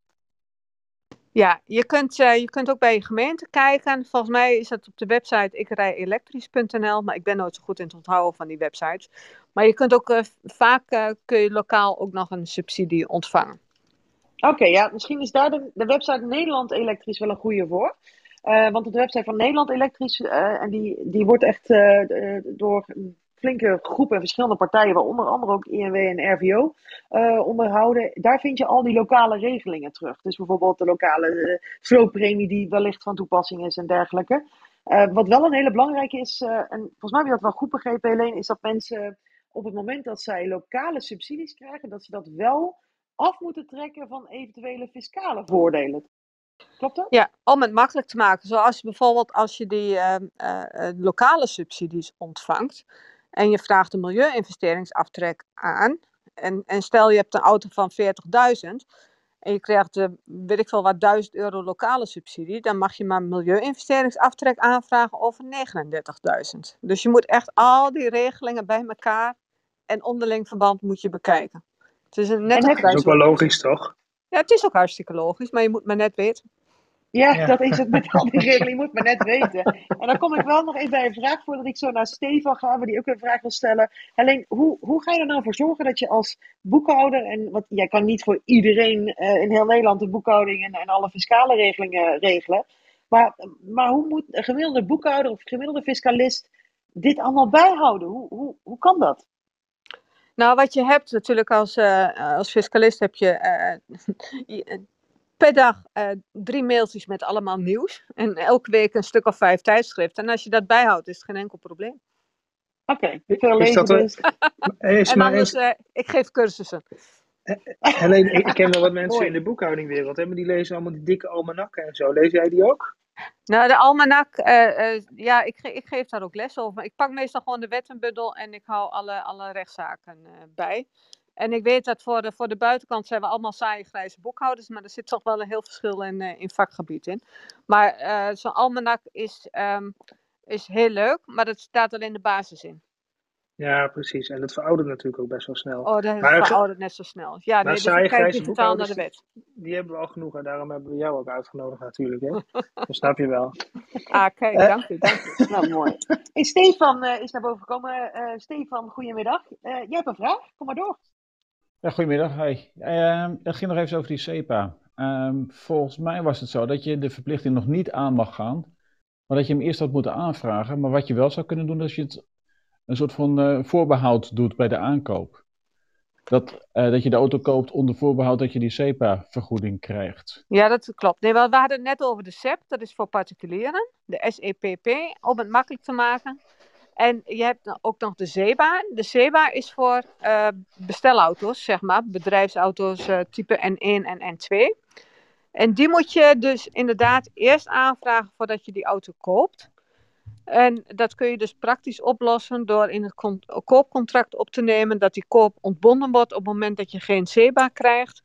Ja, je kunt, je kunt ook bij je gemeente kijken. Volgens mij is dat op de website ikrijelektrisch.nl. Maar ik ben nooit zo goed in het onthouden van die websites. Maar je kunt ook vaak kun je lokaal ook nog een subsidie ontvangen. Oké, ja, misschien is daar de, de website Nederland Elektrisch wel een goede voor. Uh, want de website van Nederland Elektrisch, uh, en die, die wordt echt uh, door flinke groep en verschillende partijen, waaronder andere ook INW en RVO, onderhouden. Daar vind je al die lokale regelingen terug. Dus bijvoorbeeld de lokale slooppremie die wellicht van toepassing is en dergelijke. wat wel een hele belangrijke is, en volgens mij heb je dat wel goed begrepen Helene, is dat mensen op het moment dat zij lokale subsidies krijgen, dat ze dat wel af moeten trekken van eventuele fiscale voordelen. Klopt dat? Ja, om het makkelijk te maken. Zoals bijvoorbeeld als je die uh, uh, lokale subsidies ontvangt en je vraagt een milieu-investeringsaftrek aan. En, en stel je hebt een auto van 40.000 en je krijgt, uh, weet ik veel wat, 1000 euro lokale subsidie, dan mag je maar milieu-investeringsaftrek aanvragen over 39.000. Dus je moet echt al die regelingen bij elkaar en onderling verband moet je bekijken. Het is een net dat is ook wel logisch, toch? Ja, het is ook hartstikke logisch, maar je moet maar net weten. Ja, ja, dat is het met al die regelen. Je moet maar net weten. En dan kom ik wel nog even bij een vraag voordat ik zo naar Stefan ga, waar die ook een vraag wil stellen. Alleen, hoe, hoe ga je er nou voor zorgen dat je als boekhouder, en wat, jij kan niet voor iedereen uh, in heel Nederland de boekhouding en, en alle fiscale regelingen regelen. Maar, maar hoe moet een gemiddelde boekhouder of gemiddelde fiscalist dit allemaal bijhouden? Hoe, hoe, hoe kan dat? Nou, wat je hebt natuurlijk als, uh, als fiscalist heb je [laughs] uh, per dag uh, drie mailtjes met allemaal nieuws. En elke week een stuk of vijf tijdschriften. En als je dat bijhoudt, is het geen enkel probleem. Oké, okay, veel lezen dus. Is en anders, is... ik geef cursussen. Alleen, ik ken wel wat [laughs] mensen in de boekhoudingwereld, hè, maar die lezen allemaal die dikke almanakken en zo. Lees jij die ook? Nou, de almanak, uh, uh, ja, ik, ik, geef daar ook les over. Ik pak meestal gewoon de wettenbundel en ik hou alle, alle rechtszaken uh, bij. En ik weet dat voor de, voor de buitenkant zijn we allemaal saaie grijze boekhouders, maar er zit toch wel een heel verschil in, in vakgebied in. Maar zo'n almanak is, um, is heel leuk, maar dat staat alleen de basis in. Ja, precies. En dat veroudert natuurlijk ook best wel snel. Oh, dat maar, veroudert net zo snel. Ja, nee, dus ik kijk digitaal naar de wet. Die hebben we al genoeg en daarom hebben we jou ook uitgenodigd natuurlijk. Hè? [laughs] dat snap je wel. Ah, kijk, uh, dank u, dank u. nou, mooi. [laughs] Hey, Stefan uh, is naar boven gekomen. Uh, Stefan, goedemiddag. jij hebt een vraag, kom maar door. Ja, goedemiddag. Hey. Ehm, het ging nog even over die CEPA. Um, volgens mij was het zo dat je de verplichting nog niet aan mag gaan, maar dat je hem eerst had moeten aanvragen. Maar wat je wel zou kunnen doen, is je het een soort van uh, voorbehoud doet bij de aankoop. Dat, uh, dat je de auto koopt onder voorbehoud dat je die SEPA-vergoeding krijgt. Ja, dat klopt. Nee, we hadden het net over de SEP, dat is voor particulieren. De SEPP, om het makkelijk te maken. En je hebt ook nog de ZEBA. De ZEBA is voor uh, bestelauto's, zeg maar. Bedrijfsauto's type N1 en N2. En die moet je dus inderdaad eerst aanvragen voordat je die auto koopt. En dat kun je dus praktisch oplossen door in het koopcontract op te nemen dat die koop ontbonden wordt op het moment dat je geen SEBA krijgt.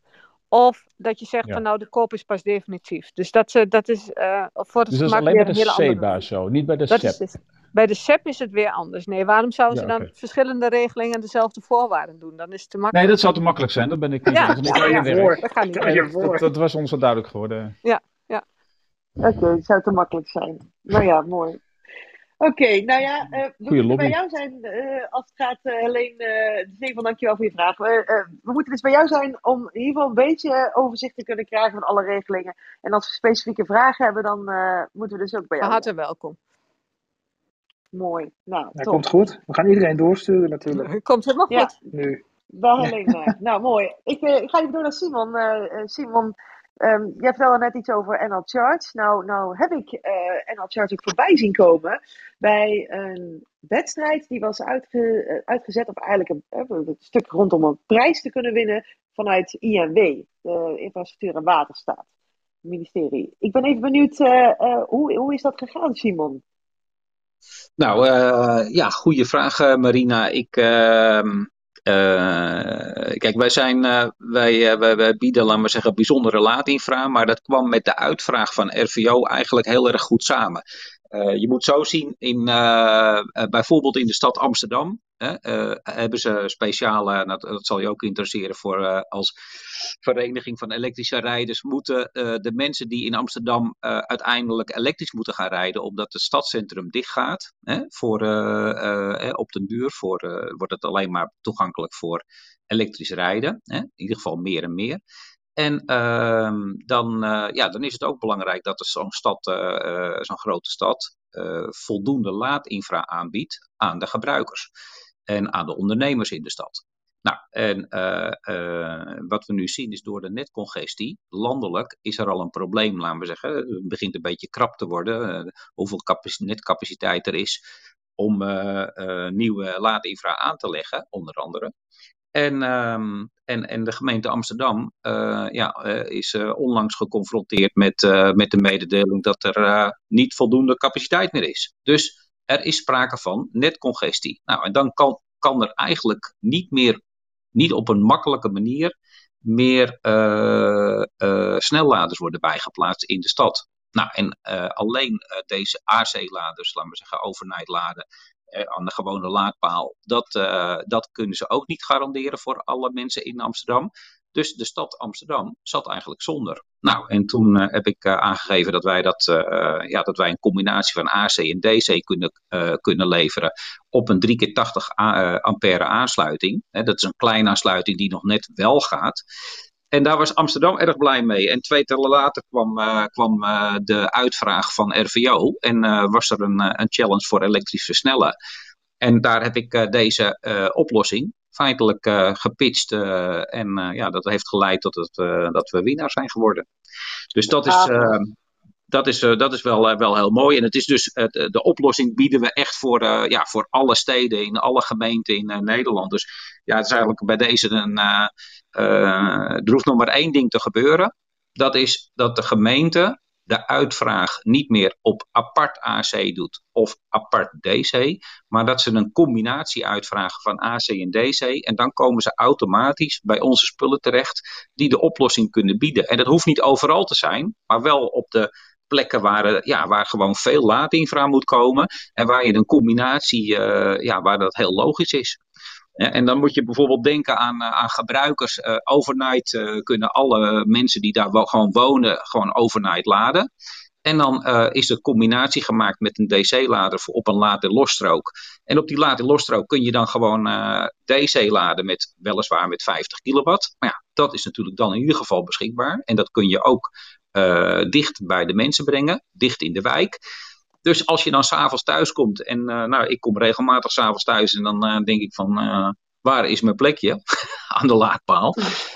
Of dat je zegt van nou de koop is pas definitief. Dus dat, uh, dat is uh, voor het dus dat is alleen bij de SEBA zo, niet bij de dat SEP? Dus, bij de SEP is het weer anders. Nee, waarom zouden ze ja, okay. dan verschillende regelingen dezelfde voorwaarden doen? Dan is het te makkelijk. Nee, dat zou te makkelijk zijn. Dat ben ik niet. Ja, dat, ja, ja, ja dat gaat niet. Dat, dat, was ons al duidelijk geworden. Ja, ja. Oké, okay, het zou te makkelijk zijn. Nou ja, mooi. Oké, okay, nou ja, uh, we Goeie moeten bij jou zijn uh, als het gaat, uh, Helene. Uh, Stefan, dankjewel voor je vraag. we moeten dus bij jou zijn om in ieder geval een beetje overzicht te kunnen krijgen van alle regelingen. En als we specifieke vragen hebben, dan moeten we dus ook bij jou. Van harte welkom. Mooi. Nou, komt goed. We gaan iedereen doorsturen natuurlijk. [laughs] Komt helemaal ja. goed. Nu. Wel Helene. [laughs] nou, mooi. Ik, ik, ga even door naar Simon. Simon, Um, jij vertelde net iets over NL Charge. Nou, nou heb ik uh, NL Charge ook voorbij zien komen bij een wedstrijd die was uitge, uitgezet op eigenlijk een, een, stuk rondom een prijs te kunnen winnen vanuit INW, de Infrastructuur en Waterstaat, ministerie. Ik ben even benieuwd, hoe, hoe is dat gegaan, Simon? Nou, ja, goede vraag, Marina. Ik, ehm, kijk, wij, zijn, uh, wij, uh, wij, wij, bieden, laten we zeggen, bijzondere laadinfra, maar dat kwam met de uitvraag van RVO eigenlijk heel erg goed samen. je moet zo zien, in, bijvoorbeeld in de stad Amsterdam hebben ze speciale, dat, dat, zal je ook interesseren voor als vereniging van elektrische rijders, moeten de mensen die in Amsterdam uiteindelijk elektrisch moeten gaan rijden, omdat het stadscentrum dichtgaat, voor, op den duur voor, wordt het alleen maar toegankelijk voor elektrisch rijden, in ieder geval meer en meer. En uh, dan, ja, dan is het ook belangrijk dat zo'n stad, zo'n grote stad, voldoende laadinfra aanbiedt aan de gebruikers en aan de ondernemers in de stad. Nou, en wat we nu zien is door de netcongestie, landelijk is er al een probleem, laten we zeggen. Het begint een beetje krap te worden, hoeveel netcapaciteit er is om nieuwe laadinfra aan te leggen, onder andere. En, um, en, en de gemeente Amsterdam ja, is onlangs geconfronteerd met, met de mededeling dat er niet voldoende capaciteit meer is. Dus er is sprake van netcongestie. Nou, en dan kan, kan er eigenlijk niet meer, niet op een makkelijke manier, meer snelladers worden bijgeplaatst in de stad. Nou, en alleen deze AC-laders, laten we zeggen, overnight laden, aan de gewone laadpaal. Dat, uh, dat kunnen ze ook niet garanderen voor alle mensen in Amsterdam. Dus de stad Amsterdam zat eigenlijk zonder. Nou, en toen uh, heb ik uh, aangegeven dat wij, dat, ja, dat wij een combinatie van AC en DC kunnen, kunnen leveren op een 3 keer 80 ampère aansluiting. dat is een kleine aansluiting die nog net wel gaat. En daar was Amsterdam erg blij mee. En twee tellen later kwam, kwam de uitvraag van RVO. En was er een, een challenge voor elektrisch versnellen. En daar heb ik deze oplossing feitelijk gepitcht. en ja, dat heeft geleid tot het, dat we winnaar zijn geworden. Dus dat is, dat is, dat is wel, wel heel mooi. En het is dus, de oplossing bieden we echt voor, ja, voor alle steden, in alle gemeenten in Nederland. Dus ja, het is eigenlijk bij deze een uh, er hoeft nog maar één ding te gebeuren. Dat is dat de gemeente de uitvraag niet meer op apart AC doet of apart DC, maar dat ze een combinatie uitvragen van AC en DC. En dan komen ze automatisch bij onze spullen terecht die de oplossing kunnen bieden. En dat hoeft niet overal te zijn, maar wel op de plekken waar, ja, waar gewoon veel laadinfra moet komen en waar je een combinatie, uh, ja, waar dat heel logisch is. En dan moet je bijvoorbeeld denken aan, eh, aan gebruikers. Uh, overnight uh, kunnen alle mensen die daar gewoon wonen, gewoon overnight laden. En dan is de combinatie gemaakt met een DC-lader op een lader losstrook. En op die lader losstrook kun je dan gewoon DC laden met weliswaar met 50 kilowatt. Maar ja, dat is natuurlijk dan in ieder geval beschikbaar. En dat kun je ook dicht bij de mensen brengen, dicht in de wijk. Dus als je dan s'avonds thuis komt en nou, ik kom regelmatig s'avonds thuis en dan denk ik van waar is mijn plekje [laughs] aan de laadpaal?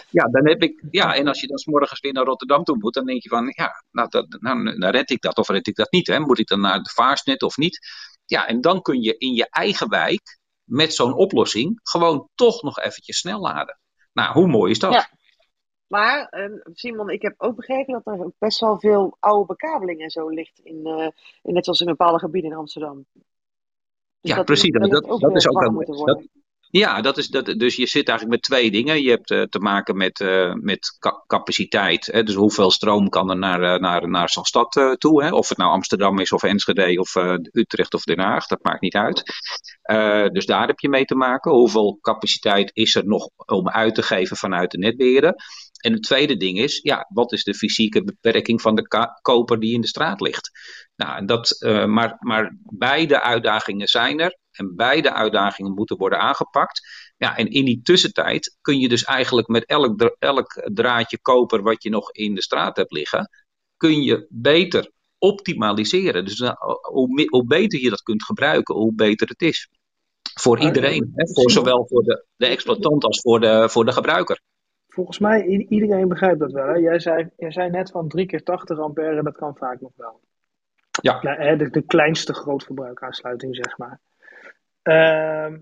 Ja, dan heb ik, ja, en als je dan morgens weer naar Rotterdam toe moet, dan denk je van, ja, nou, dat, nou, dan red ik dat of red ik dat niet. Hè? Moet ik dan naar de vaarsnet of niet? Ja, en dan kun je in je eigen wijk met zo'n oplossing gewoon toch nog eventjes snel laden. Nou, hoe mooi is dat? Ja. Maar ehm, Simon, ik heb ook begrepen dat er best wel veel oude bekabeling en zo ligt, in, uh, in, net zoals in bepaalde gebieden in Amsterdam. Dus ja, precies. Dat, dat, dat is ook een, ja, dat is, dat, dus je zit eigenlijk met twee dingen. Je hebt uh, te maken met, uh, met capaciteit. Hè? Dus hoeveel stroom kan er naar, uh, naar, naar zo'n stad toe? Hè? Of het nou Amsterdam is, of Enschede, of Utrecht of Den Haag. Dat maakt niet uit. dus daar heb je mee te maken. Hoeveel capaciteit is er nog om uit te geven vanuit de netbeheerder? En het tweede ding is, ja, wat is de fysieke beperking van de koper die in de straat ligt? Nou, dat, maar, maar beide uitdagingen zijn er. En beide uitdagingen moeten worden aangepakt. Ja, en in die tussentijd kun je dus eigenlijk met elk, elk draadje koper wat je nog in de straat hebt liggen, kun je beter optimaliseren. Dus uh, hoe, hoe, beter je dat kunt gebruiken, hoe beter het is. Voor iedereen. Hè? Voor zowel voor de, de exploitant als voor de, voor de gebruiker. Volgens mij, iedereen begrijpt dat wel. Hè? Jij, zei, jij zei net van 3 keer 80 ampère, dat kan vaak nog wel. Ja. De, de kleinste grootverbruikaansluiting, zeg maar. Ehm,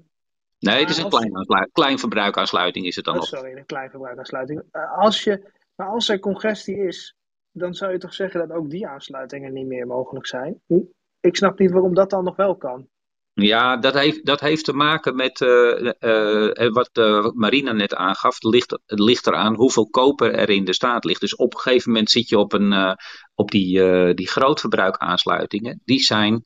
nee, het is een klein, klein verbruikaansluiting is het dan oh. Sorry, een klein verbruikaansluiting. Uh, als je, maar als er congestie is, dan zou je toch zeggen dat ook die aansluitingen niet meer mogelijk zijn? Ik snap niet waarom dat dan nog wel kan. Ja, dat heeft, dat heeft te maken met uh, wat Marina net aangaf. Het ligt, het ligt eraan hoeveel koper er in de staat ligt. Dus op een gegeven moment zit je op, een, op die, die grootverbruikaansluitingen. Die zijn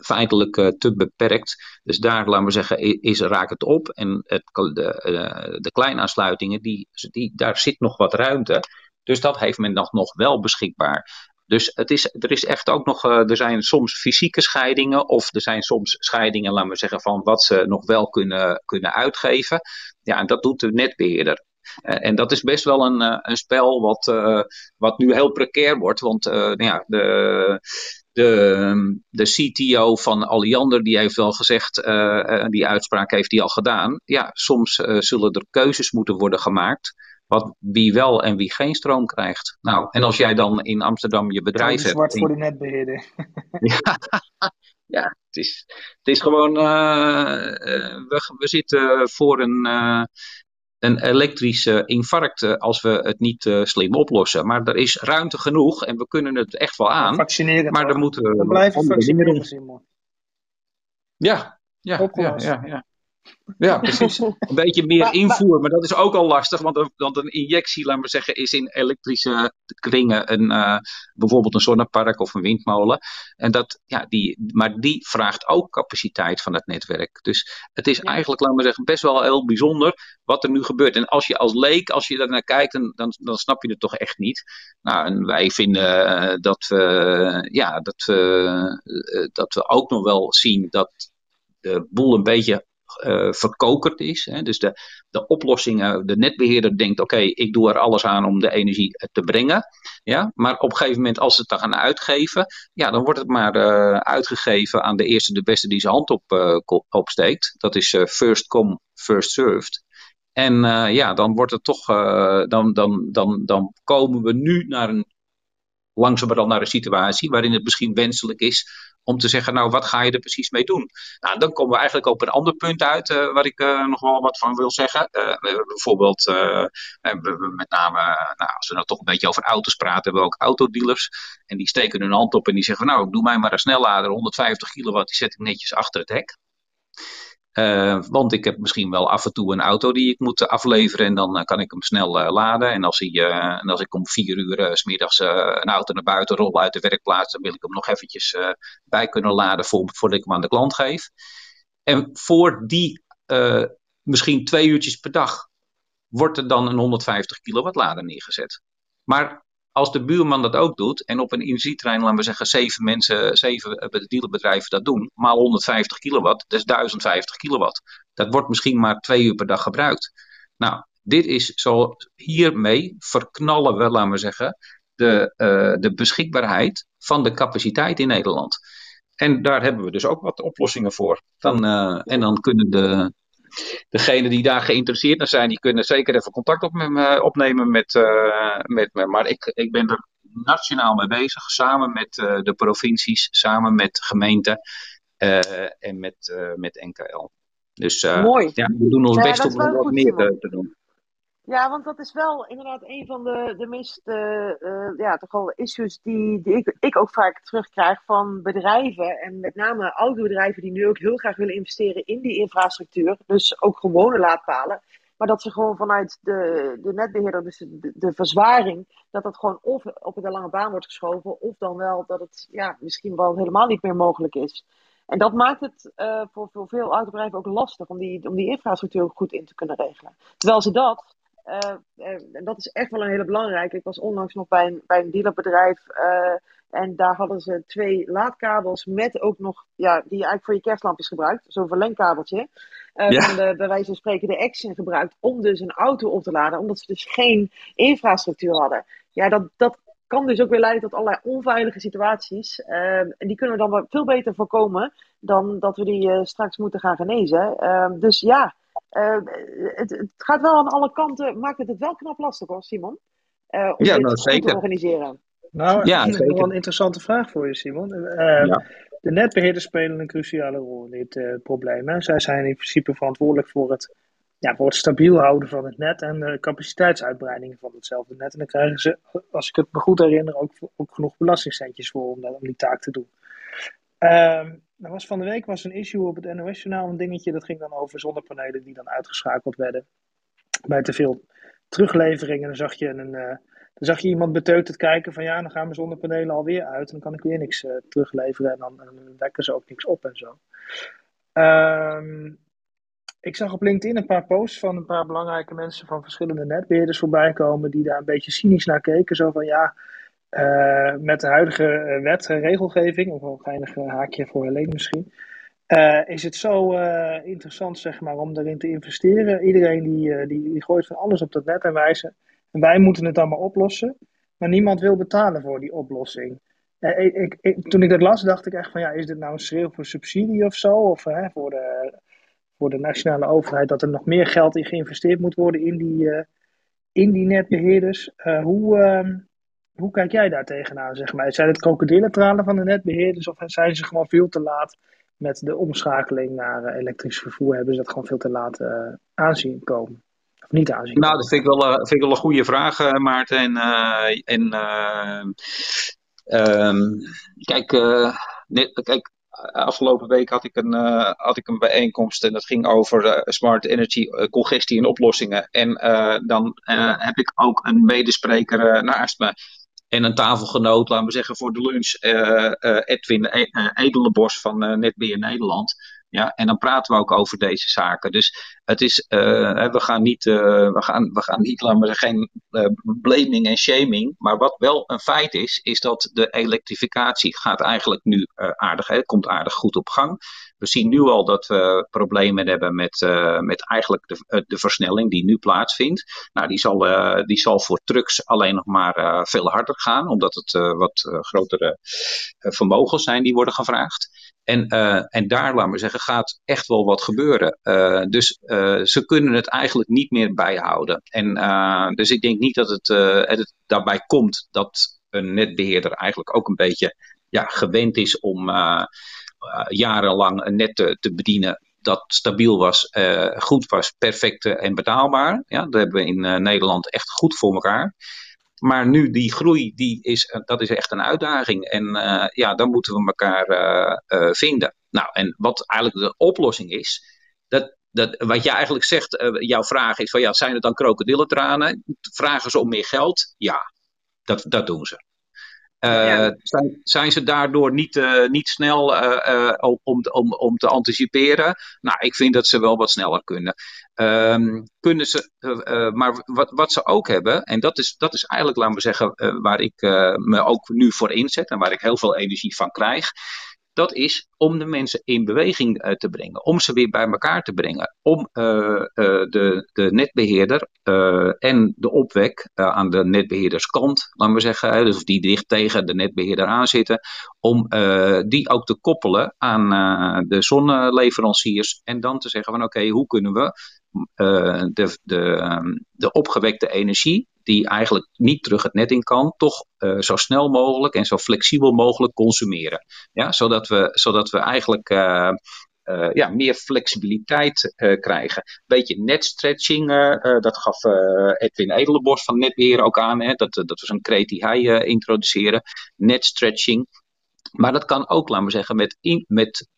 feitelijk uh, te beperkt. Dus daar, laten we zeggen, is, raakt het op. En het, de, uh, de kleinaansluitingen, die, die, daar zit nog wat ruimte. Dus dat heeft men nog, nog wel beschikbaar. Dus het is, er is echt ook nog, er zijn soms fysieke scheidingen, of er zijn soms scheidingen, laten we zeggen, van wat ze nog wel kunnen, kunnen uitgeven. Ja, en dat doet de netbeheerder. En dat is best wel een, een spel wat, wat nu heel precair wordt. Want nou ja, de, de, de CTO van Alliander, die heeft wel gezegd, uh, die uitspraak heeft hij al gedaan. Ja, soms uh, zullen er keuzes moeten worden gemaakt. Wat, wie wel en wie geen stroom krijgt. Nou, en als jij dan in Amsterdam je bedrijf hebt. zwart voor de netbeheerder. [laughs] ja, ja het, is, het is gewoon. we, we zitten voor een een elektrische infarct eh, als we het niet uh, slim oplossen. Maar er is ruimte genoeg en we kunnen het echt wel aan. Vaccineren. Maar dan moeten we. We blijven vaccineren, Simon. Ja, ja, ja, ja, ja. Ja, precies. [laughs] Een beetje meer invoer, maar dat is ook al lastig, want een, want een injectie, laten we zeggen, is in elektrische kringen een, uh, bijvoorbeeld een zonnepark of een windmolen. En dat, ja, die, maar die vraagt ook capaciteit van het netwerk. Dus het is eigenlijk, laten we zeggen, best wel heel bijzonder wat er nu gebeurt. En als je als leek, als je daar naar kijkt, dan, dan, dan snap je het toch echt niet. Nou, en wij vinden uh, dat, we, ja, dat, we, uh, dat we ook nog wel zien dat de boel een beetje uh, verkokerd is. Hè. Dus de, de oplossingen, de netbeheerder denkt: oké, ik doe er alles aan om de energie te brengen. Ja? Maar op een gegeven moment, als ze het dan gaan uitgeven, ja, dan wordt het maar uh, uitgegeven aan de eerste, de beste die zijn hand op, uh, opsteekt. Dat is first come, first served. En ja, dan wordt het toch, dan, dan, dan, dan komen we nu naar een langzamerhand naar een situatie waarin het misschien wenselijk is om te zeggen, nou, wat ga je er precies mee doen? Nou, dan komen we eigenlijk op een ander punt uit, uh, waar ik uh, nog wel wat van wil zeggen. Hebben bijvoorbeeld, met name, nou, als we nou toch een beetje over auto's praten, hebben we ook autodealers. En die steken hun hand op en die zeggen, nou, doe mij maar een snellader, 150 kilowatt, die zet ik netjes achter het hek. Uh, want ik heb misschien wel af en toe een auto die ik moet afleveren en dan uh, kan ik hem snel uh, laden. En als, en als ik om vier uur smiddags een auto naar buiten rol uit de werkplaats, dan wil ik hem nog eventjes bij kunnen laden voor, voordat ik hem aan de klant geef. En voor die misschien twee uurtjes per dag wordt er dan een 150 kilowatt lader neergezet. Maar als de buurman dat ook doet en op een energietrein, laten we zeggen, zeven mensen, zeven eh, dealerbedrijven dat doen, maal 150 kilowatt, dat is 1050 kilowatt. Dat wordt misschien maar twee uur per dag gebruikt. Nou, dit is zo, hiermee verknallen we, laten we zeggen, de, uh, de beschikbaarheid van de capaciteit in Nederland. En daar hebben we dus ook wat oplossingen voor. Dan, en dan kunnen de, degenen die daar geïnteresseerd in zijn, die kunnen zeker even contact op me, opnemen met, met me. Maar ik, ik ben er nationaal mee bezig, samen met de provincies, samen met gemeenten en met, met NKL. Dus Mooi. Ja, we doen ons best om er wat meer te doen. Ja, want dat is wel inderdaad een van de, de meest uh, ja, toch wel issues die, die ik, ik ook vaak terugkrijg van bedrijven. En met name oude bedrijven die nu ook heel graag willen investeren in die infrastructuur. Dus ook gewone laadpalen. Maar dat ze gewoon vanuit de, de netbeheerder, dus de, de verzwaring, dat dat gewoon of op de lange baan wordt geschoven. Of dan wel dat het ja, misschien wel helemaal niet meer mogelijk is. En dat maakt het uh, voor, voor veel autobedrijven ook lastig om die, om die infrastructuur goed in te kunnen regelen. Terwijl ze dat dat is echt wel een hele belangrijke. Ik was onlangs nog bij een, bij een dealerbedrijf. Uh, en daar hadden ze twee laadkabels met ook nog, ja, die je eigenlijk voor je kerstlampjes gebruikt. Zo'n verlengkabeltje. Uh, ja. Van de, bij wijze van spreken de Action gebruikt om dus een auto op te laden. Omdat ze dus geen infrastructuur hadden. Ja, dat, dat kan dus ook weer leiden tot allerlei onveilige situaties. Ehm, en die kunnen we dan veel beter voorkomen dan dat we die straks moeten gaan genezen. Ehm, dus ja, uh, het, het, gaat wel aan alle kanten, maakt het het wel knap lastig hoor, Simon. Uh, om ja, dit nou, zeker. te organiseren. Nou, Ja, ik heb zeker. wel een interessante vraag voor je, Simon. Uh, Ja. De netbeheerders spelen een cruciale rol in dit uh, probleem. Hè. Zij zijn in principe verantwoordelijk voor het, ja, voor het stabiel houden van het net en de capaciteitsuitbreiding van hetzelfde net. En dan krijgen ze, als ik het me goed herinner, ook, ook genoeg belastingcentjes voor om, dat, om die taak te doen. Ehm er was van de week was een issue op het NOS-journaal, een dingetje, dat ging dan over zonnepanelen die dan uitgeschakeld werden. Bij te veel terugleveringen, dan zag je, een, uh, dan zag je iemand beteuterd kijken van ja, dan gaan mijn zonnepanelen alweer uit en dan kan ik weer niks uh, terugleveren en dan, dan ze ook niks op en zo. Um, ik zag op LinkedIn een paar posts van een paar belangrijke mensen van verschillende netbeheerders voorbij komen die daar een beetje cynisch naar keken. Zo van ja, uh, met de huidige wet en regelgeving, of een geinig haakje voor Helene misschien, is het zo interessant zeg maar, om erin te investeren. Iedereen die, die, die, gooit van alles op dat net en wijze. En wij moeten het allemaal oplossen, maar niemand wil betalen voor die oplossing. Ik, toen ik dat las, dacht ik echt van ja, is dit nou een schreeuw voor subsidie of zo? Of voor, de, voor de nationale overheid dat er nog meer geld in geïnvesteerd moet worden in die, in die netbeheerders? hoe ehm, hoe kijk jij daar tegenaan, zeg maar? Zijn het krokodillentranen van de netbeheerders of zijn ze gewoon veel te laat met de omschakeling naar uh, elektrisch vervoer? Hebben ze dat gewoon veel te laat uh, aanzien komen? Of niet aanzien Nou, dat vind ik wel, uh, vind ik wel een goede vraag, Maarten. En, en um, kijk, net, kijk, afgelopen week had ik een, had ik een bijeenkomst en dat ging over smart energy, congestie en oplossingen. En dan heb ik ook een medespreker naast me en een tafelgenoot, laten we zeggen, voor de lunch, uh, uh, Edwin Edelenbos van uh, Netbeheer Nederland. Ja, en dan praten we ook over deze zaken. Dus het is, we gaan niet, we gaan, we gaan niet, laten geen blaming en shaming. Maar wat wel een feit is, is dat de elektrificatie gaat eigenlijk nu aardig, hè, komt aardig goed op gang. We zien nu al dat we problemen hebben met, uh, met eigenlijk de, de versnelling die nu plaatsvindt. Nou, die zal, uh, die zal voor trucks alleen nog maar uh, veel harder gaan, omdat het wat grotere vermogens zijn die worden gevraagd. En, en daar, laten we zeggen, gaat echt wel wat gebeuren. dus ze kunnen het eigenlijk niet meer bijhouden. En, dus ik denk niet dat het, daarbij komt dat een netbeheerder eigenlijk ook een beetje ja, gewend is om jarenlang een net te, te, bedienen dat stabiel was, goed was, perfect en betaalbaar. Ja, dat hebben we in Nederland echt goed voor elkaar. Maar nu die groei, die is, dat is echt een uitdaging. En ja, dan moeten we elkaar vinden. Nou, en wat eigenlijk de oplossing is, dat, dat, wat jij eigenlijk zegt, jouw vraag is van ja, zijn het dan krokodillentranen? Vragen ze om meer geld? Ja, dat, dat doen ze. Ja. zijn, zijn, ze daardoor niet, uh, niet snel uh, om, om, om te anticiperen? Nou, ik vind dat ze wel wat sneller kunnen. Um, kunnen ze, maar wat, wat ze ook hebben, en dat is, dat is eigenlijk, laten we zeggen, waar ik me ook nu voor inzet en waar ik heel veel energie van krijg, Dat is om de mensen in beweging te brengen, om ze weer bij elkaar te brengen, om de, de netbeheerder en de opwek aan de netbeheerderskant, laten we zeggen, dus die dicht tegen de netbeheerder aanzitten, om die ook te koppelen aan de zonleveranciers en dan te zeggen van oké, hoe kunnen we de, de, ehm, de opgewekte energie die eigenlijk niet terug het net in kan, toch uh, zo snel mogelijk en zo flexibel mogelijk consumeren. Ja, zodat, we, zodat we eigenlijk uh, ja, meer flexibiliteit krijgen. Beetje netstretching, dat gaf Edwin Edelenborst van Netbeheer ook aan. Hè, dat, dat was een kreet die hij introduceerde. Netstretching. Maar dat kan ook, laten we zeggen, met, met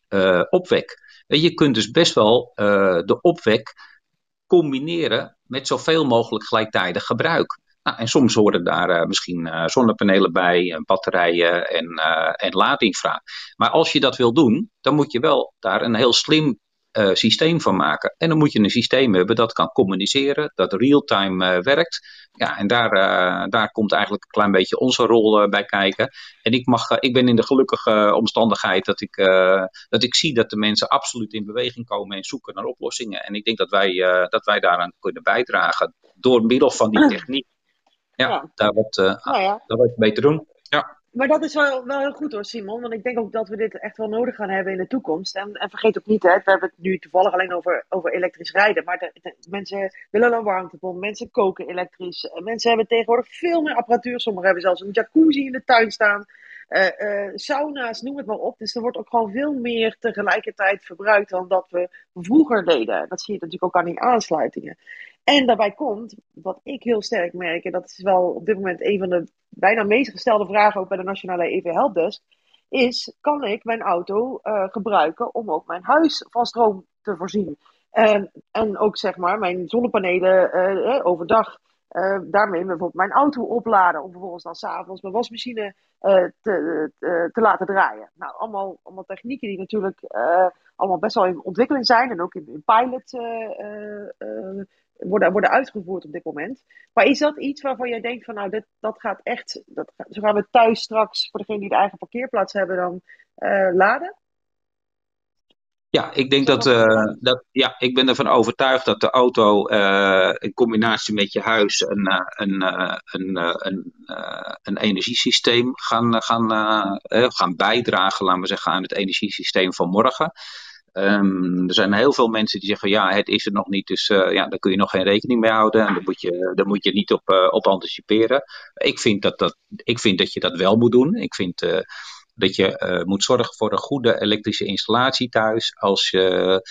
opwek. Je kunt dus best wel de opwek combineren met zoveel mogelijk gelijktijdig gebruik. Nou, en soms horen daar uh, misschien uh, zonnepanelen bij, uh, batterijen en, en laadinfra. Maar als je dat wil doen, dan moet je wel daar een heel slim uh, systeem van maken. En dan moet je een systeem hebben dat kan communiceren, dat real-time uh, werkt. Ja, en daar, uh, daar komt eigenlijk een klein beetje onze rol bij kijken. En ik, mag, ik ben in de gelukkige omstandigheid dat ik, dat ik zie dat de mensen absoluut in beweging komen en zoeken naar oplossingen. En ik denk dat wij, dat wij daaraan kunnen bijdragen door middel van die [clears throat] techniek. Ja, ja. daar wat, nou ja. daar wat mee te doen. Ja maar dat is wel, wel heel goed hoor, Simon. Want ik denk ook dat we dit echt wel nodig gaan hebben in de toekomst. En, en vergeet ook niet, hè, we hebben het nu toevallig alleen over, over elektrisch rijden. Maar mensen willen een warmtepomp, mensen koken elektrisch. Mensen hebben tegenwoordig veel meer apparatuur. Sommigen hebben zelfs een jacuzzi in de tuin staan. Uh, uh, sauna's, noem het maar op. Dus er wordt ook gewoon veel meer tegelijkertijd verbruikt dan dat we vroeger deden. Dat zie je natuurlijk ook aan die aansluitingen. En daarbij komt, wat ik heel sterk merk, en dat is wel op dit moment een van de bijna meest gestelde vragen ook bij de Nationale EV Helpdesk, is: kan ik mijn auto uh, gebruiken om ook mijn huis van stroom te voorzien? En, en ook zeg maar mijn zonnepanelen uh, overdag. Uh, daarmee bijvoorbeeld mijn auto opladen om vervolgens dan s'avonds mijn wasmachine te, te, te, laten draaien. Nou, allemaal, allemaal technieken die natuurlijk allemaal best wel in ontwikkeling zijn en ook in, in pilot worden, worden uitgevoerd op dit moment. Maar is dat iets waarvan jij denkt van nou, dit, dat gaat echt, dat, zo gaan we thuis straks voor degene die de eigen parkeerplaats hebben dan uh, laden? Ja, ik denk dat, uh, dat, ja, ik ben ervan overtuigd dat de auto uh, in combinatie met je huis een, een, een, een, een energiesysteem gaan, gaan, gaan bijdragen, laten we zeggen, aan het energiesysteem van morgen. Um, er zijn heel veel mensen die zeggen: ja, het is er nog niet, dus uh, ja, daar kun je nog geen rekening mee houden. En daar moet je, daar moet je niet op, uh, op anticiperen. Ik vind dat, dat, ik vind dat je dat wel moet doen. Ik vind uh, dat je moet zorgen voor een goede elektrische installatie thuis. Als je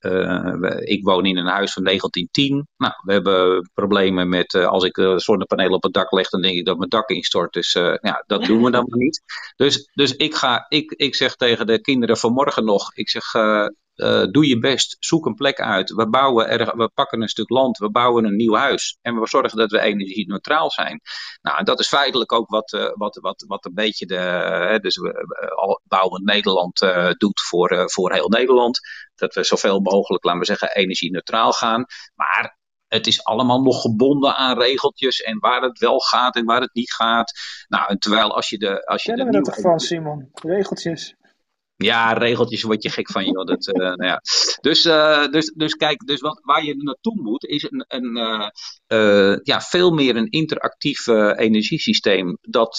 uh, ik woon in een huis van 1910. Nou, we hebben problemen met uh, als ik uh, zonnepanelen op het dak leg, dan denk ik dat mijn dak instort. Dus ja, dat doen we dan [laughs] maar niet. Dus, dus ik, ga, ik, ik zeg tegen de kinderen vanmorgen nog, ik zeg, uh, doe je best, zoek een plek uit. We, bouwen er, we pakken een stuk land, we bouwen een nieuw huis. En we zorgen dat we energie-neutraal zijn. Nou, dat is feitelijk ook wat, uh, wat, wat, wat een beetje de. Uh, dus we, bouwen Nederland doet voor, voor heel Nederland. Dat we zoveel mogelijk, laten we zeggen, energie-neutraal gaan. Maar het is allemaal nog gebonden aan regeltjes en waar het wel gaat en waar het niet gaat. Nou, en terwijl als je de. Als je Kennen we dat ervan, Simon? Regeltjes. Ja, regeltjes word je gek van, joh. Dat, uh, nou ja. dus, uh, dus, dus kijk, dus wat, waar je naartoe moet, is een, een uh, ja, veel meer een interactief energiesysteem dat,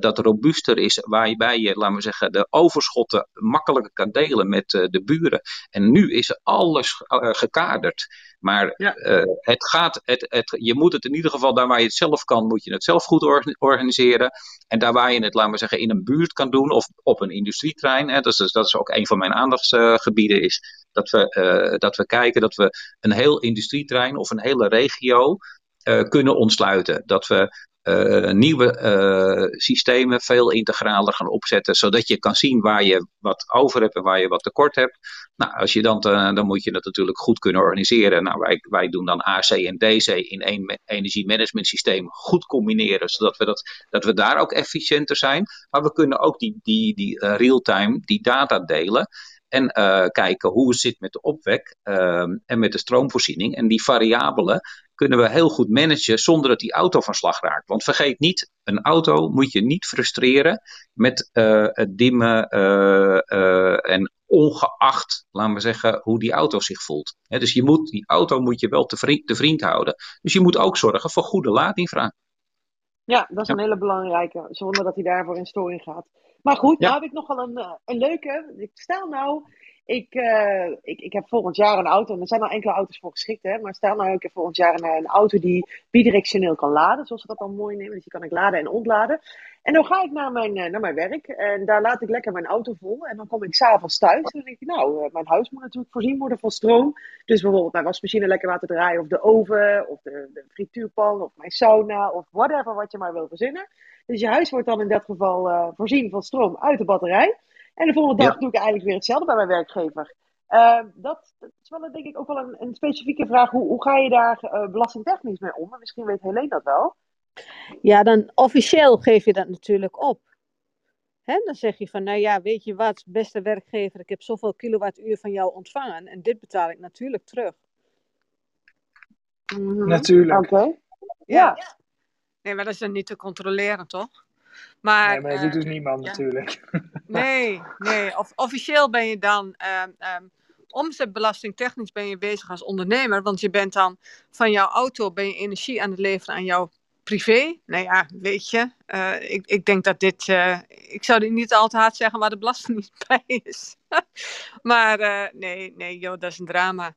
dat robuuster is, waarbij je, laten we zeggen, de overschotten makkelijker kan delen met de buren. En nu is alles gekaderd. Maar ja. uh, het gaat, het, het, je moet het in ieder geval, daar waar je het zelf kan, moet je het zelf goed organiseren. En daar waar je het, laten we zeggen, in een buurt kan doen of op een industrietrein. Hè, dat, is, dat is ook een van mijn aandachtsgebieden, is dat we, uh, dat we kijken dat we een heel industrietrein of een hele regio kunnen ontsluiten. Dat we uh, nieuwe uh, systemen veel integraler gaan opzetten, zodat je kan zien waar je wat over hebt en waar je wat tekort hebt. Nou, als je dan, dan moet je dat natuurlijk goed kunnen organiseren. Nou, wij, wij doen dan AC en DC in één energiemanagement systeem goed combineren, zodat we, dat, dat we daar ook efficiënter zijn. Maar we kunnen ook die, die, die real-time, die data delen. En kijken hoe het zit met de opwek en met de stroomvoorziening. En die variabelen kunnen we heel goed managen zonder dat die auto van slag raakt. Want vergeet niet, een auto moet je niet frustreren met uh, het dimmen en ongeacht, laten we zeggen, hoe die auto zich voelt. dus je moet, die auto moet je wel te vriend, te vriend houden. Dus je moet ook zorgen voor goede laadinfra. Ja, dat is een hele belangrijke, zonder dat hij daarvoor in storing gaat. Maar goed, ja. nou heb ik nog wel een, een leuke. Ik stel nou, ik, uh, ik, ik heb volgend jaar een auto, en er zijn al enkele auto's voor geschikt, hè, maar stel nou, ik heb volgend jaar een, een auto die bidirectioneel kan laden, zoals we dat dan mooi nemen. Dus die kan ik laden en ontladen. En dan ga ik naar mijn, naar mijn werk en daar laat ik lekker mijn auto vol. En dan kom ik s'avonds thuis en dan denk ik, nou, mijn huis moet natuurlijk voorzien worden van stroom. Dus bijvoorbeeld mijn wasmachine lekker laten draaien, of de oven, of de, de frituurpan, of mijn sauna, of whatever wat je maar wil verzinnen. Dus je huis wordt dan in dat geval voorzien van stroom uit de batterij. En de volgende dag ja. doe ik eigenlijk weer hetzelfde bij mijn werkgever. Uh, dat, dat, is wel denk ik ook wel een, een specifieke vraag. Hoe, hoe, ga je daar uh, belastingtechnisch mee om? Misschien weet Helene dat wel. Ja, dan officieel geef je dat natuurlijk op. Hè? Dan zeg je van, nou ja, weet je wat, beste werkgever, ik heb zoveel kilowattuur van jou ontvangen en dit betaal ik natuurlijk terug. Mm -hmm. Natuurlijk. Oké. Okay. Ja. ja. Nee, maar dat is dan niet te controleren, toch? Maar, nee, maar dat doet dus niemand ja. natuurlijk. [laughs] Nee, nee. Of, officieel ben je dan um, um, omzetbelastingtechnisch ben je bezig als ondernemer, want je bent dan van jouw auto ben je energie aan het leveren aan jouw privé. Nou ja, weet je, uh, ik, ik denk dat dit, uh, ik zou dit niet al te hard zeggen waar de belasting [laughs] niet bij is. [laughs] maar uh, nee, nee joh, dat is een drama.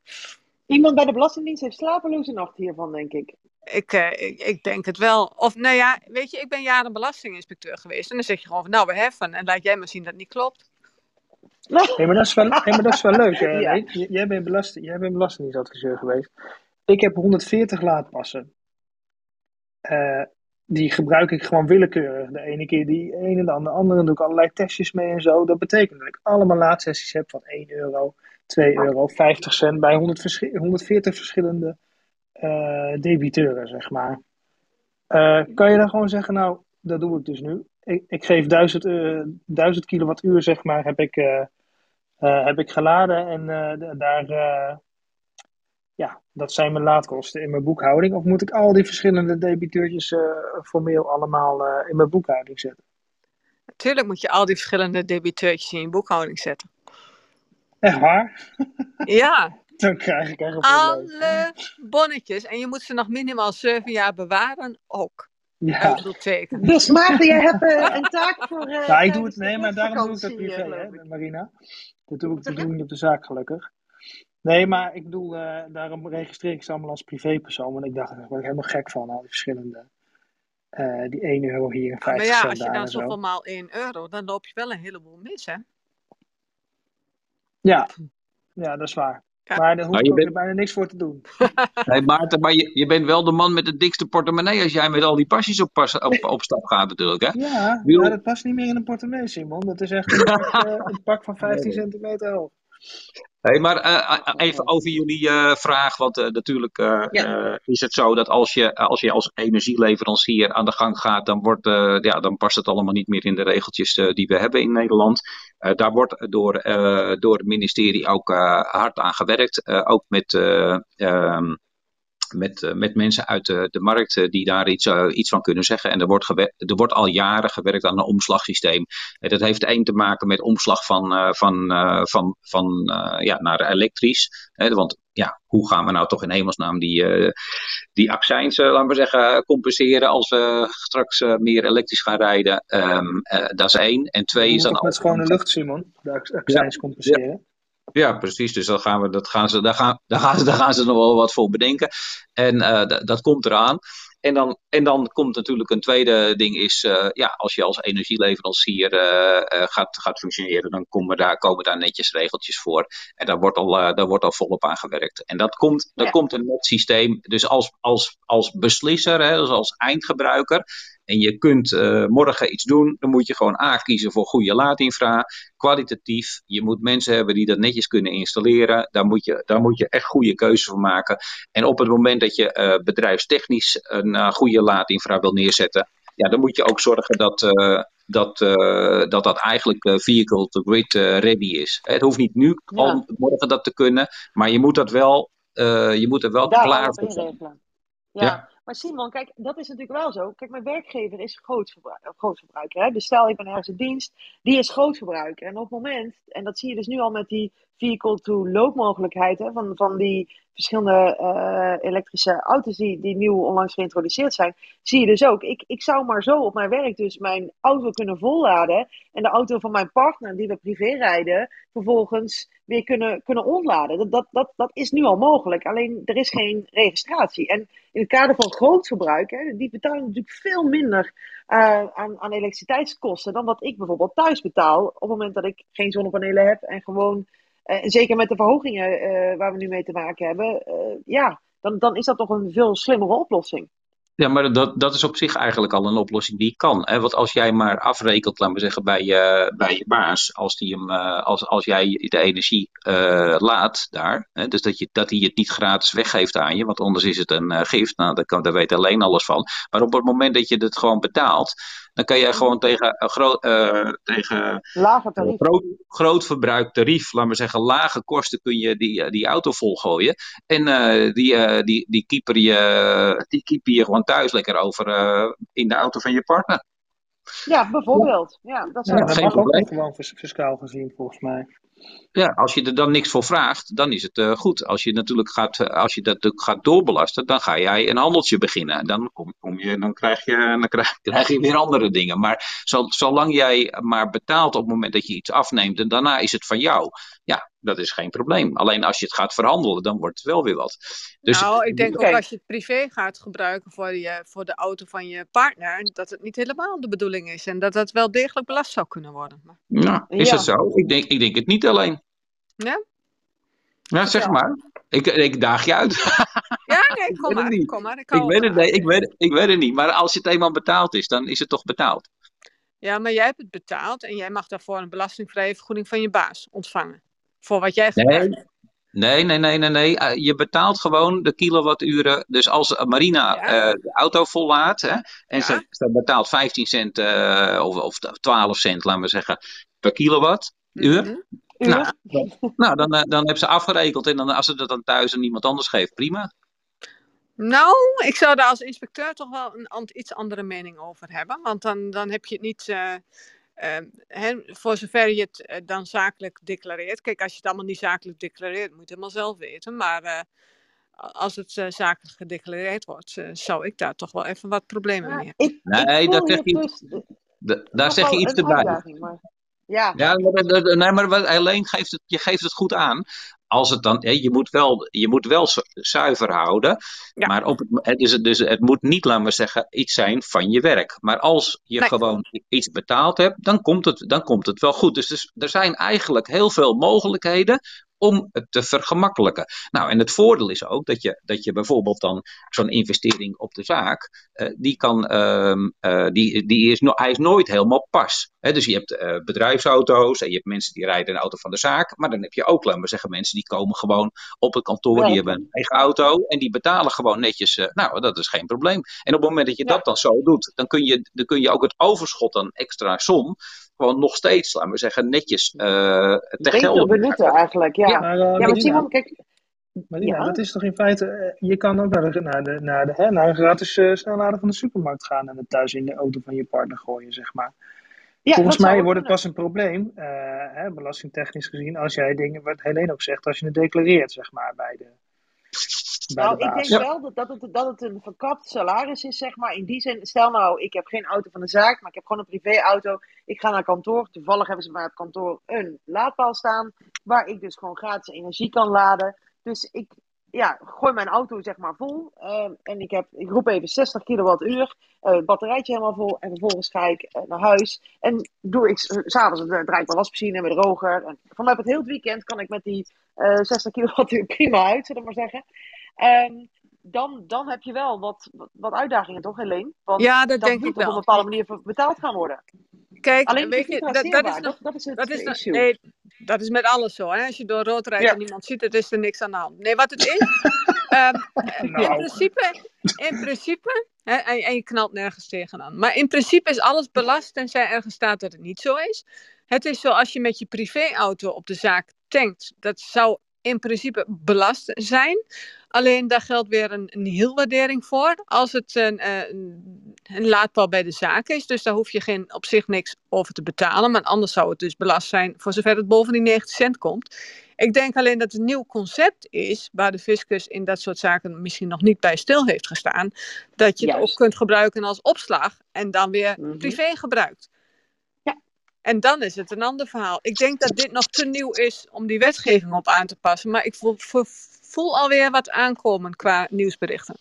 Iemand bij de Belastingdienst heeft slapeloze nacht hiervan, denk ik. Ik, uh, ik, ik, denk het wel. Of nou ja, weet je, ik ben jaren belastinginspecteur geweest. En dan zeg je gewoon van, nou, we heffen. En laat jij maar zien dat het niet klopt. Nee, maar dat is wel, nee, maar dat is wel leuk. Hè? [laughs] ja. jij, bent belasting, jij bent belastingadviseur geweest. Ik heb 140 laadpassen. Uh, die gebruik ik gewoon willekeurig. De ene keer die ene, de andere, doe ik allerlei testjes mee en zo. Dat betekent dat ik allemaal laadsessies heb van 1 euro, 2 euro, 50 cent bij 100 vers 140 verschillende debiteuren, zeg maar. Uh, kan je dan gewoon zeggen, nou, dat doe ik dus nu. Ik, ik geef 1000, uh, 1000 kilowattuur, zeg maar, heb ik, heb ik geladen en daar, ja, dat zijn mijn laadkosten in mijn boekhouding. Of moet ik al die verschillende debiteurtjes formeel allemaal in mijn boekhouding zetten? Natuurlijk moet je al die verschillende debiteurtjes in je boekhouding zetten. Echt waar? Ja, [laughs] dan krijg ik echt Alle bonnetjes. En je moet ze nog minimaal zeven jaar bewaren ook. Ja. [laughs] Dus Maarten, jij hebt uh, een taak voor... Uh, nou, ik doe het, nee, maar daarom doe ik dat privé, hè, Marina. Dat doe ik ik niet op de zaak, gelukkig. Nee, maar ik bedoel, uh, daarom registreer ik ze allemaal als privépersoon. Want ik dacht, daar word ik helemaal gek van, al die verschillende... Uh, die 1 euro hier en 50 Maar ja, als je dan zoveel maal 1 euro, dan loop je wel een heleboel mis, hè? Ja, ja dat is waar. Ja. Maar daar hoef ik bent... bijna niks voor te doen. [laughs] Nee, Maarten, maar je, je bent wel de man met het dikste portemonnee als jij met al die pasjes op, pas, op, op stap gaat natuurlijk. Hè? Ja, Wil... maar dat past niet meer in een portemonnee, Simon. Dat is echt [laughs] een pak, uh, een pak van 15 nee. centimeter hoog. Hey, maar uh, even over jullie uh, vraag, want uh, natuurlijk ja. is het zo dat als je, als je als energieleverancier aan de gang gaat, dan, wordt, ja, dan past het allemaal niet meer in de regeltjes die we hebben in Nederland. daar wordt door, door het ministerie ook hard aan gewerkt, ook met um, met, uh, met mensen uit de, de markt uh, die daar iets, uh, iets van kunnen zeggen. En er wordt, er wordt al jaren gewerkt aan een omslagsysteem. En dat heeft één te maken met omslag van, van, van, van ja, naar elektrisch. want ja, hoe gaan we nou toch in hemelsnaam die, die accijns, laten we zeggen, compenseren als we straks meer elektrisch gaan rijden? Um, dat is één. En twee is dan ook... Met schone lucht, Simon, de accijns ja, compenseren. Ja. Ja, precies. Dus dat gaan we, dat gaan ze, daar, gaan, daar, gaan ze, daar gaan ze nog wel wat voor bedenken. En uh, dat komt eraan. En dan, en dan komt natuurlijk een tweede ding is, uh, ja, als je als energieleverancier uh, uh, gaat, gaat functioneren, dan komen daar, komen daar netjes regeltjes voor. En daar wordt al, daar wordt al volop aan gewerkt. En dat komt, dat ja. komt een net systeem. Dus als, als, als beslisser, hè, dus als eindgebruiker, en je kunt uh, morgen iets doen, dan moet je gewoon A kiezen voor goede laadinfra, kwalitatief. Je moet mensen hebben die dat netjes kunnen installeren. Daar moet je, daar moet je echt goede keuzes voor maken. En op het moment dat je uh, bedrijfstechnisch een uh, goede laadinfra wil neerzetten, ja, dan moet je ook zorgen dat, dat, uh, dat dat eigenlijk uh, vehicle to grid ready is. Het hoeft niet nu ja. al morgen dat te kunnen, maar je moet dat wel, je moet er wel Daar klaar voor zijn. Ja. Maar Simon, kijk, dat is natuurlijk wel zo. Kijk, mijn werkgever is grootverbruiker. grootverbruiker hè? Dus stel, ik ben ergens in dienst, die is grootverbruiker. En op het moment, en dat zie je dus nu al met die vehicle-to-load mogelijkheid van, van die verschillende uh, elektrische auto's die, die nieuw onlangs geïntroduceerd zijn, zie je dus ook. Ik, ik zou maar zo op mijn werk dus mijn auto kunnen volladen en de auto van mijn partner, die we privé rijden, vervolgens weer kunnen, kunnen ontladen. Dat, dat, dat, dat is nu al mogelijk, alleen er is geen registratie. En in het kader van grootverbruik, hè, die betalen natuurlijk veel minder uh, aan, aan elektriciteitskosten dan wat ik bijvoorbeeld thuis betaal op het moment dat ik geen zonnepanelen heb en gewoon uh, zeker met de verhogingen uh, waar we nu mee te maken hebben, uh, ja, dan, dan is dat toch een veel slimmere oplossing. Ja, maar dat, dat is op zich eigenlijk al een oplossing die kan. Hè? Want als jij maar afrekent, laten we zeggen, bij je, bij je baas, als, die hem, als, als jij de energie laat daar, hè? dus dat, je, dat hij het niet gratis weggeeft aan je, want anders is het een uh, gift, nou, daar, kan, daar weet alleen alles van. Maar op het moment dat je het gewoon betaalt, dan kan jij gewoon tegen een groot, uh, tegen Lage tarief. groot, groot verbruik tarief, laten we zeggen, lage kosten, kun je die, die auto volgooien. En uh, die, uh, die, die, keeper je, die keeper je gewoon thuis lekker over in de auto van je partner. Ja, bijvoorbeeld. Ja, dat, is Ja, dat geen mag probleem. ook gewoon fis- fiscaal gezien, volgens mij. Ja, als je er dan niks voor vraagt, dan is het eh, goed. Als je natuurlijk gaat, eh, als je dat natuurlijk gaat doorbelasten, dan ga jij een handeltje beginnen. Dan, kom, kom je, dan, krijg, je, dan krijg, [laughs] krijg je weer andere dingen. Maar zo, zolang jij maar betaalt op het moment dat je iets afneemt en daarna is het van jou, ja, dat is geen probleem. Alleen als je het gaat verhandelen, dan wordt het wel weer wat. Dus nou, ik denk ook als je het privé gaat gebruiken voor, je, voor de auto van je partner, dat het niet helemaal de bedoeling is. En dat dat wel degelijk belast zou kunnen worden. Maar, nou, is Ja. dat zo? Ik denk, ik denk het niet alleen. ja? Ja, zeg maar. Ik, ik daag je uit. ja, nee, [laughs] kom maar. niet. Kom maar. Ik, weet het, nee, ik, weet, ik weet het niet. Maar als het eenmaal betaald is, dan is het toch betaald. Ja, maar jij hebt het betaald en jij mag daarvoor een belastingvrije vergoeding van je baas ontvangen. Voor wat jij gebruikt. Nee, nee, nee, nee, nee. nee. Eh, je betaalt gewoon de kilowatturen. Dus als Marina Ja. eh, de auto vollaadt hè, en Ja. ze, ze betaalt 15 cent eh, of, of 12 cent, laten we zeggen, per kilowattuur. Mhm. Nou, nou dan, dan hebben ze afgerekend. En dan, als ze dat dan thuis aan iemand anders geeft, prima. Nou, ik zou daar als inspecteur toch wel een iets andere mening over hebben. Want dan, dan heb je het niet, eh, eh, hè, voor zover je het eh, dan zakelijk declareert. Kijk, als je het allemaal niet zakelijk declareert, moet je het helemaal zelf weten. Maar eh, als het eh, zakelijk gedeclareerd wordt, eh, zou ik daar toch wel even wat problemen mee hebben. ik, Nee, zeg je- dus daar nog zeg je iets uitdaging, maar- Ja, Ja, nee, maar alleen geeft het, je geeft het goed aan. Als het dan, je, moet wel, je moet wel zu- zuiver houden. Ja. Maar op het, dus het moet niet, laten we zeggen, iets zijn van je werk. Maar als je Nee. gewoon iets betaald hebt, dan komt het, dan komt het wel goed. Dus, dus er zijn eigenlijk heel veel mogelijkheden om het te vergemakkelijken. Nou, en het voordeel is ook dat je, dat je bijvoorbeeld dan zo'n investering op de zaak, eh, die kan, ehm, eh, die, die is no, hij is nooit helemaal pas. Dus je hebt eh, bedrijfsauto's en je hebt mensen die rijden een auto van de zaak, maar dan heb je ook, laten we zeggen, mensen die komen gewoon op het kantoor, die hebben een eigen auto en die betalen gewoon netjes. nou, dat is geen probleem. En op het moment dat je Ja. dat dan zo doet, dan kun, je, dan kun je ook het overschot aan extra som gewoon nog steeds, laten we zeggen, netjes eh te beter gelden. benutten eigenlijk. Ja, ja. Maar, eh, maar Marina, Simon, kijk, Marina, Ja. dat is toch in feite, eh, je kan ook naar, de, naar, de, naar, de, hè, naar een gratis snellader van de supermarkt gaan en het thuis in de auto van je partner gooien, zeg maar. ja, Volgens mij wordt het pas een probleem, eh, hè, belastingtechnisch gezien, als jij dingen, wat Helene ook zegt, als je het declareert, zeg maar, bij de, Nou, de ik denk wel dat, dat, het, dat het een verkapt salaris is, zeg maar. In die zin, stel nou, ik heb geen auto van de zaak, maar ik heb gewoon een privéauto. Ik ga naar kantoor. Toevallig hebben ze bij het kantoor een laadpaal staan, waar ik dus gewoon gratis energie kan laden. Dus ik ja, gooi mijn auto zeg maar vol. eh, en ik, heb, ik roep even 60 kilowattuur, eh, het batterijtje helemaal vol. En vervolgens ga ik eh, naar huis. En doe ik, s- s'avonds eh, draai ik mijn wasmachine en mijn droger. En vanuit het hele weekend kan ik met die eh 60 kilowattuur prima uit, zullen we maar zeggen. Ehm, dan, dan heb je wel wat, wat, uitdagingen, toch, Helene? Want Ja, dat dat denk moet ik op een bepaalde manier betaald gaan worden. Kijk, Alleen weet je, niet dat, is nog Dat, dat is het Dat is, nee, dat is met alles zo. Hè? Als je door rood rijdt Ja. en niemand ziet het, is er niks aan de hand. Nee, wat het is, [laughs] ehm, in Nou. principe, in principe hè, en, en je knalt nergens tegenaan. Maar in principe is alles belast tenzij ergens staat dat het niet zo is. Het is zo als je met je privéauto op de zaak tankt, dat zou in principe belast zijn. Alleen daar geldt weer een, een hielwaardering voor als het een, eh, een, een laadpaal bij de zaak is. Dus daar hoef je geen, op zich niks over te betalen. Maar anders zou het dus belast zijn voor zover het boven die 90 cent komt. Ik denk alleen dat het een nieuw concept is, waar de fiscus in dat soort zaken misschien nog niet bij stil heeft gestaan, dat je het ook kunt gebruiken als opslag en dan weer Mhm. privé gebruikt. Ja. En dan is het een ander verhaal. Ik denk dat dit nog te nieuw is om die wetgeving op aan te passen, maar ik voel, voel alweer wat aankomen qua nieuwsberichten.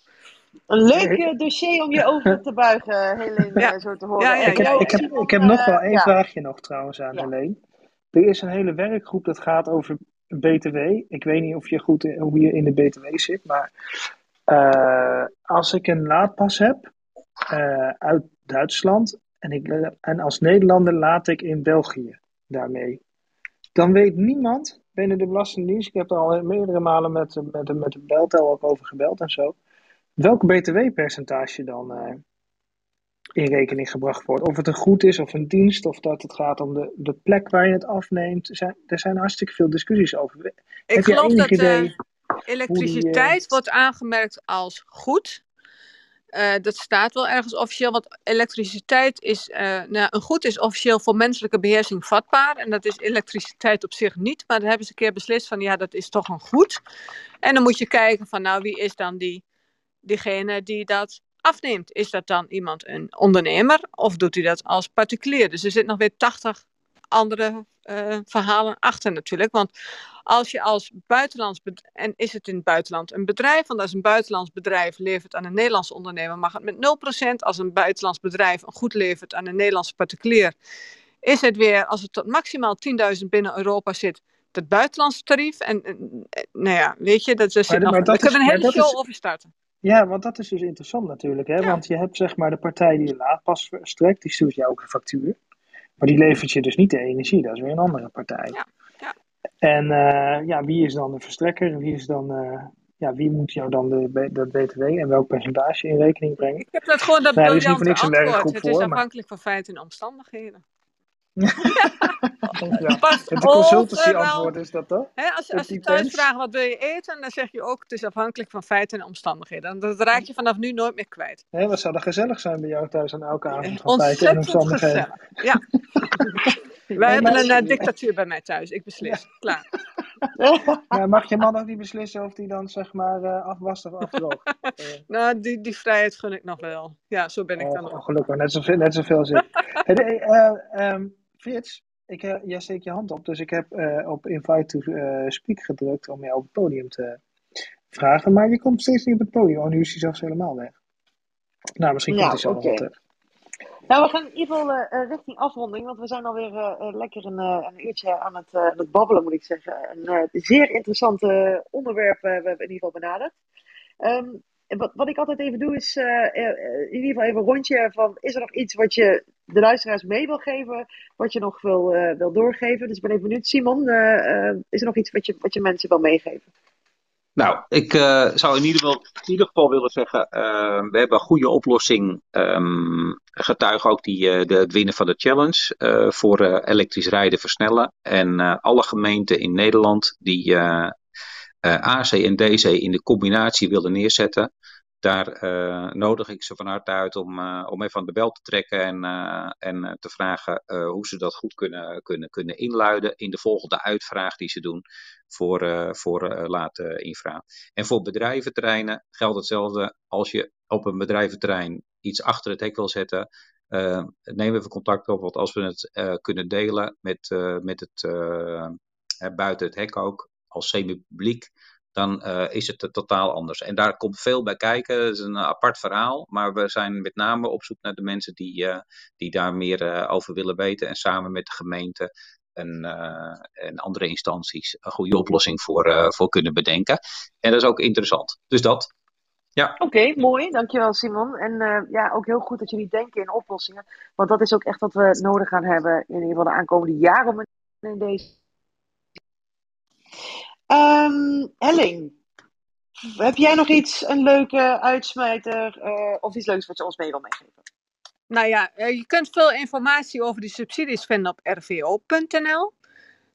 Een leuk eh, dossier om je [laughs] over te buigen, Helene, Ja. eh, zo te horen. Ja, ik, heb, ik, heb, Simon, ik heb nog eh, wel één ja. vraagje nog trouwens aan Ja. Helene. Er is een hele werkgroep dat gaat over BTW. Ik weet niet of je goed in- hoe je in de BTW zit, maar eh, als ik een laadpas heb eh, uit Duitsland en, ik, en als Nederlander laat ik in België daarmee, dan weet niemand binnen de Belastingdienst, ik heb er al meerdere malen met, met, met de beltel ook over gebeld en zo, welk BTW-percentage dan eh, in rekening gebracht wordt. Of het een goed is of een dienst, of dat het gaat om de, de plek waar je het afneemt. Er zijn, er zijn hartstikke veel discussies over. Ik Heb geloof dat idee elektriciteit wordt aangemerkt als goed. Eh, dat staat wel ergens officieel, want elektriciteit is, eh, nou, een goed is officieel voor menselijke beheersing vatbaar. En dat is elektriciteit op zich niet. Maar dan hebben ze een keer beslist van, ja, dat is toch een goed. En dan moet je kijken van, nou, wie is dan die, diegene die dat afneemt? Is dat dan iemand, een ondernemer, of doet hij dat als particulier? Dus er zit nog weer 80 andere eh, verhalen achter natuurlijk. Want als je als buitenlands, en is het in het buitenland een bedrijf, want als een buitenlands bedrijf levert aan een Nederlands ondernemer, mag het met 0%. Als een buitenlands bedrijf een goed levert aan een Nederlandse particulier, is het weer, als het tot maximaal 10.000 binnen Europa zit, het buitenlandse tarief. En, en, eh, nou ja, weet je, dat, daar zit Maar- nog, maar dat daar kunnen we is- een hele show is- over starten. Ja, want dat is dus interessant natuurlijk. Hè? Ja. Want je hebt zeg maar de partij die je laadpas verstrekt, die stuurt jou ook een factuur. Maar die levert je dus niet de energie, dat is weer een andere partij. Ja, ja. En eh, ja, wie is dan de verstrekker? Wie, is dan, eh, ja, wie moet jou dan de, dat BTW en welk percentage in rekening brengen? Ik heb dat gewoon dat voor briljante antwoord. Het is maar- afhankelijk van feiten en omstandigheden. [laughs] Ja. Pas Het consultancy overal. antwoord is dat toch? Als, als ze thuis vragen wat wil je eten, dan zeg je ook het is afhankelijk van feiten en omstandigheden. Dat raak je vanaf nu nooit meer kwijt. Hè, wat zou er gezellig zijn bij jou thuis aan elke avond van feiten en omstandigheden? gezellig. Ja. [laughs] Wij hebben een eh, dictatuur bij mij thuis. Ik beslis. Klaar. [laughs] Maar mag je man ook niet beslissen of die dan zeg maar eh, afwast of afdroogt? Nou, die, die vrijheid gun ik nog wel. Ja, zo ben ik dan Oh, ook. oh, gelukkig, net zoveel, net zoveel ik. Hey, eh, ehm, Frits, ik, jij steekt je hand op, dus ik heb eh, op invite to eh, speak gedrukt om jou op het podium te vragen. Maar je komt steeds niet op het podium. Oh, nu is hij zelfs helemaal weg. Nou, misschien komt Nou, hij zo wel terug. Nou, we gaan in ieder geval eh, richting afronding, want we zijn alweer lekker een, een uurtje aan het, aan het babbelen, moet ik zeggen. Een zeer interessant onderwerp eh, we hebben in ieder geval benaderd. En wat, wat ik altijd even doe, is eh, eh, eh, in ieder geval even een rondje van, is er nog iets wat je de luisteraars mee wil geven, wat je nog wil, eh, wil doorgeven? Dus ik ben even benieuwd, Simon, is er nog iets wat je, wat je mensen wil meegeven? Nou, ik zou in ieder, geval, in ieder geval willen zeggen, we hebben een goede oplossing. ehm getuige ook die, de, het winnen van de challenge voor elektrisch rijden versnellen. En alle gemeenten in Nederland die AC en DC in de combinatie willen neerzetten, daar eh, nodig ik ze van harte uit om, eh, om even aan de bel te trekken en, eh, en eh, te vragen eh, hoe ze dat goed kunnen, kunnen, kunnen inluiden in de volgende uitvraag die ze doen voor, eh, voor eh, late infra. En voor bedrijventerreinen geldt hetzelfde. Als je op een bedrijventerrein iets achter het hek wil zetten, eh, neem even contact op. Want als we het eh, kunnen delen met, eh, met het eh, eh, buiten het hek ook, als semi-publiek, dan eh, is het totaal anders. En daar komt veel bij kijken. Het is een apart verhaal. Maar we zijn met name op zoek naar de mensen die, eh, die daar meer eh, over willen weten. En samen met de gemeente en, en andere instanties een goede oplossing voor, voor kunnen bedenken. En dat is ook interessant. Dus dat. Oké, mooi. Dankjewel Simon. En ja, ook heel goed dat jullie denken in oplossingen. Want dat is ook echt wat we nodig gaan hebben in ieder geval de aankomende jaren om in deze. Ehm Helling, heb jij nog iets, een leuke uitsmijter eh, of iets leuks wat je ons mee wil meegeven? Nou ja, eh, je kunt veel informatie over die subsidies vinden op rvo.nl.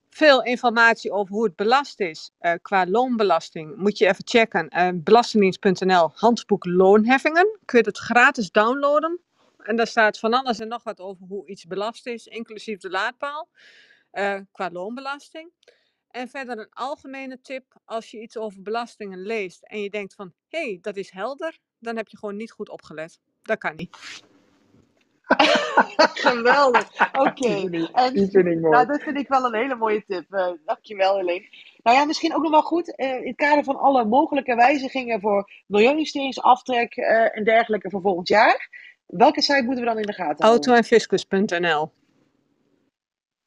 veel informatie over hoe het belast is uh, qua loonbelasting, moet je even checken. Uh, Belastingdienst.nl, handboek loonheffingen. Kun je het gratis downloaden. En daar staat van alles en nog wat over hoe iets belast is, inclusief de laadpaal, qua loonbelasting. En verder een algemene tip, als je iets over belastingen leest en je denkt van, hé, hey, dat is helder, dan heb je gewoon niet goed opgelet. Dat kan niet. [laughs] Geweldig. Oké. Okay. Die vind ik mooi. Nou, dat vind ik wel een hele mooie tip. Uh, dankjewel, Helene. Nou ja, misschien ook nog wel goed. Uh, in het kader van alle mogelijke wijzigingen voor milieuinvesteringsaftrek uh, en dergelijke voor volgend jaar. Welke site moeten we dan in de gaten houden? Autoenfiscus.nl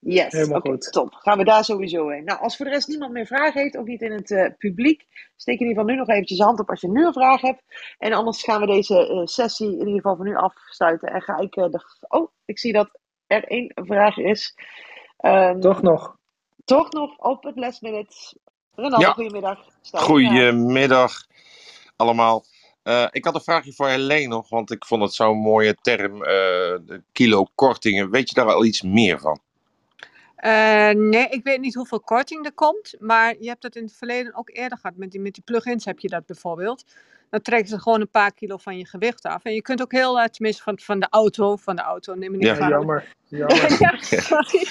Yes, oké, okay, top. Gaan we daar sowieso heen. Nou, als voor de rest niemand meer vragen heeft, ook niet in het uh, publiek, steek in ieder geval nu nog eventjes je hand op als je nu een vraag hebt. En anders gaan we deze uh, sessie in ieder geval voor nu afsluiten. En ga ik uh, de... Oh, ik zie dat er één vraag is. Um, toch nog. Toch nog op het lesminute. Renal, ja. goedemiddag. Stel goedemiddag allemaal. Uh, ik had een vraagje voor Helene nog, want ik vond het zo'n mooie term, uh, de kilo kortingen. Weet je daar al iets meer van? Uh, nee, ik weet niet hoeveel korting er komt, maar je hebt dat in het verleden ook eerder gehad. Met die, met die plugins heb je dat bijvoorbeeld. Dan trekken ze gewoon een paar kilo van je gewicht af. En je kunt ook heel, uh, tenminste van, van de auto, van de auto, neem me niet ja, jammer. [laughs] ja, sorry.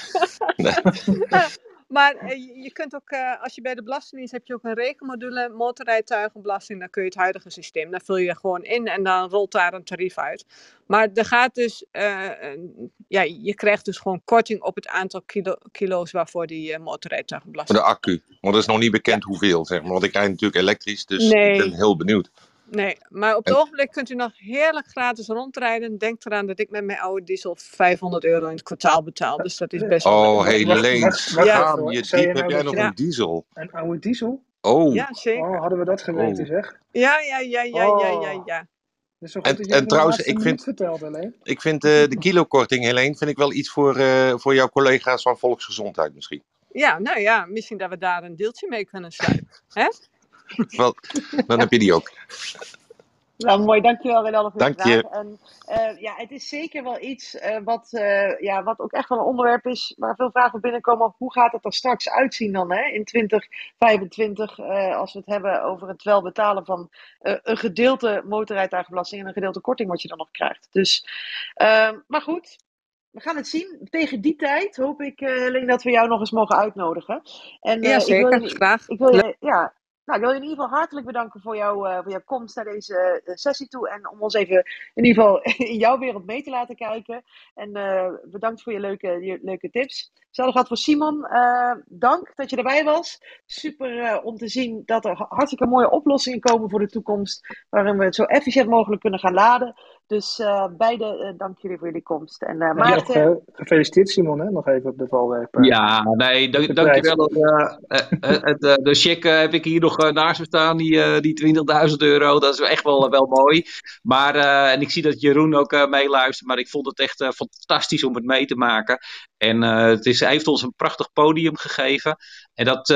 [laughs] [laughs] Maar uh, je kunt ook, uh, als je bij de Belastingdienst heb je ook een rekenmodule, motorrijtuigenbelasting, dan kun je het huidige systeem, daar vul je gewoon in en dan rolt daar een tarief uit. Maar er gaat dus, uh, ja, je krijgt dus gewoon korting op het aantal kilo, kilo's waarvoor die motorrijtuigenbelasting. De accu, want dat is nog niet bekend ja. hoeveel, zeg maar. Want ik rijd natuurlijk elektrisch, dus nee. ik ben heel benieuwd. Nee, maar op het en... ogenblik kunt u nog heerlijk gratis rondrijden. Denk eraan dat ik met mijn oude diesel 500 euro in het kwartaal betaal. Dus dat is best wel... Oh, Helene, ja. je diep, heb nou jij nog ja. een diesel? Een oude diesel? Oh. Ja, zeker. Oh, hadden we dat geweten, oh. zeg. Ja, ja, ja, ja, oh. ja, ja, ja. Dus en, en trouwens, ik vind, verteld, ik vind uh, de kilokorting, Helene, vind ik wel iets voor, uh, voor jouw collega's van Volksgezondheid misschien. Ja, nou ja, misschien dat we daar een deeltje mee kunnen sluiten. Hè? [laughs] Wel, dan heb je die ook. Nou, mooi, dankjewel Renaldo voor Dank je vraag. En, uh, ja, het is zeker wel iets uh, wat, uh, ja, wat ook echt wel een onderwerp is waar veel vragen binnenkomen. Hoe gaat het er straks uitzien dan hè? in 2025 als we het hebben over het wel betalen van een gedeelte motorrijtuigenbelasting en een gedeelte korting wat je dan nog krijgt. Dus, ehm, maar goed, we gaan het zien. Tegen die tijd hoop ik, Helene, dat we jou nog eens mogen uitnodigen. En, ja, zeker. Ik wil je, Graag. Ik wil je, ja, nou, ik wil je in ieder geval hartelijk bedanken voor, jou, uh, voor jouw komst naar deze uh, sessie toe. En om ons even in ieder geval [laughs] in jouw wereld mee te laten kijken. En uh, bedankt voor je leuke, je leuke tips. Hetzelfde gaat voor Simon. dank dat je erbij was. Super om te zien dat er hartstikke mooie oplossingen komen voor de toekomst. Waarin we het zo efficiënt mogelijk kunnen gaan laden. Dus beide dank jullie voor jullie komst. En, uh, Maarten... Ja, gefeliciteerd Simon, hè? nog even op de valreep. Ja, nee, dank, dankjewel. de, de check heb ik hier nog naast me staan, die, uh, die 20.000 euro. Dat is echt wel, wel mooi. Maar, uh, en ik zie dat Jeroen ook uh, meeluistert, maar ik vond het echt fantastisch om het mee te maken. En het is, hij heeft ons een prachtig podium gegeven. En dat,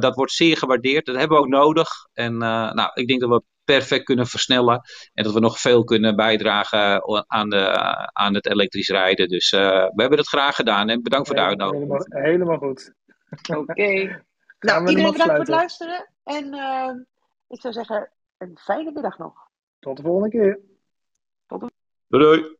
dat wordt zeer gewaardeerd. Dat hebben we ook nodig. En nou, ik denk dat we perfect kunnen versnellen. En dat we nog veel kunnen bijdragen aan, de, aan het elektrisch rijden. Dus we hebben het graag gedaan. En bedankt voor de uitnodiging. Helemaal, helemaal goed. [laughs] Oké. Okay. Nou, iedereen bedankt voor het luisteren. En uh, ik zou zeggen, een fijne middag nog. Tot de volgende keer. Tot de Doei doei.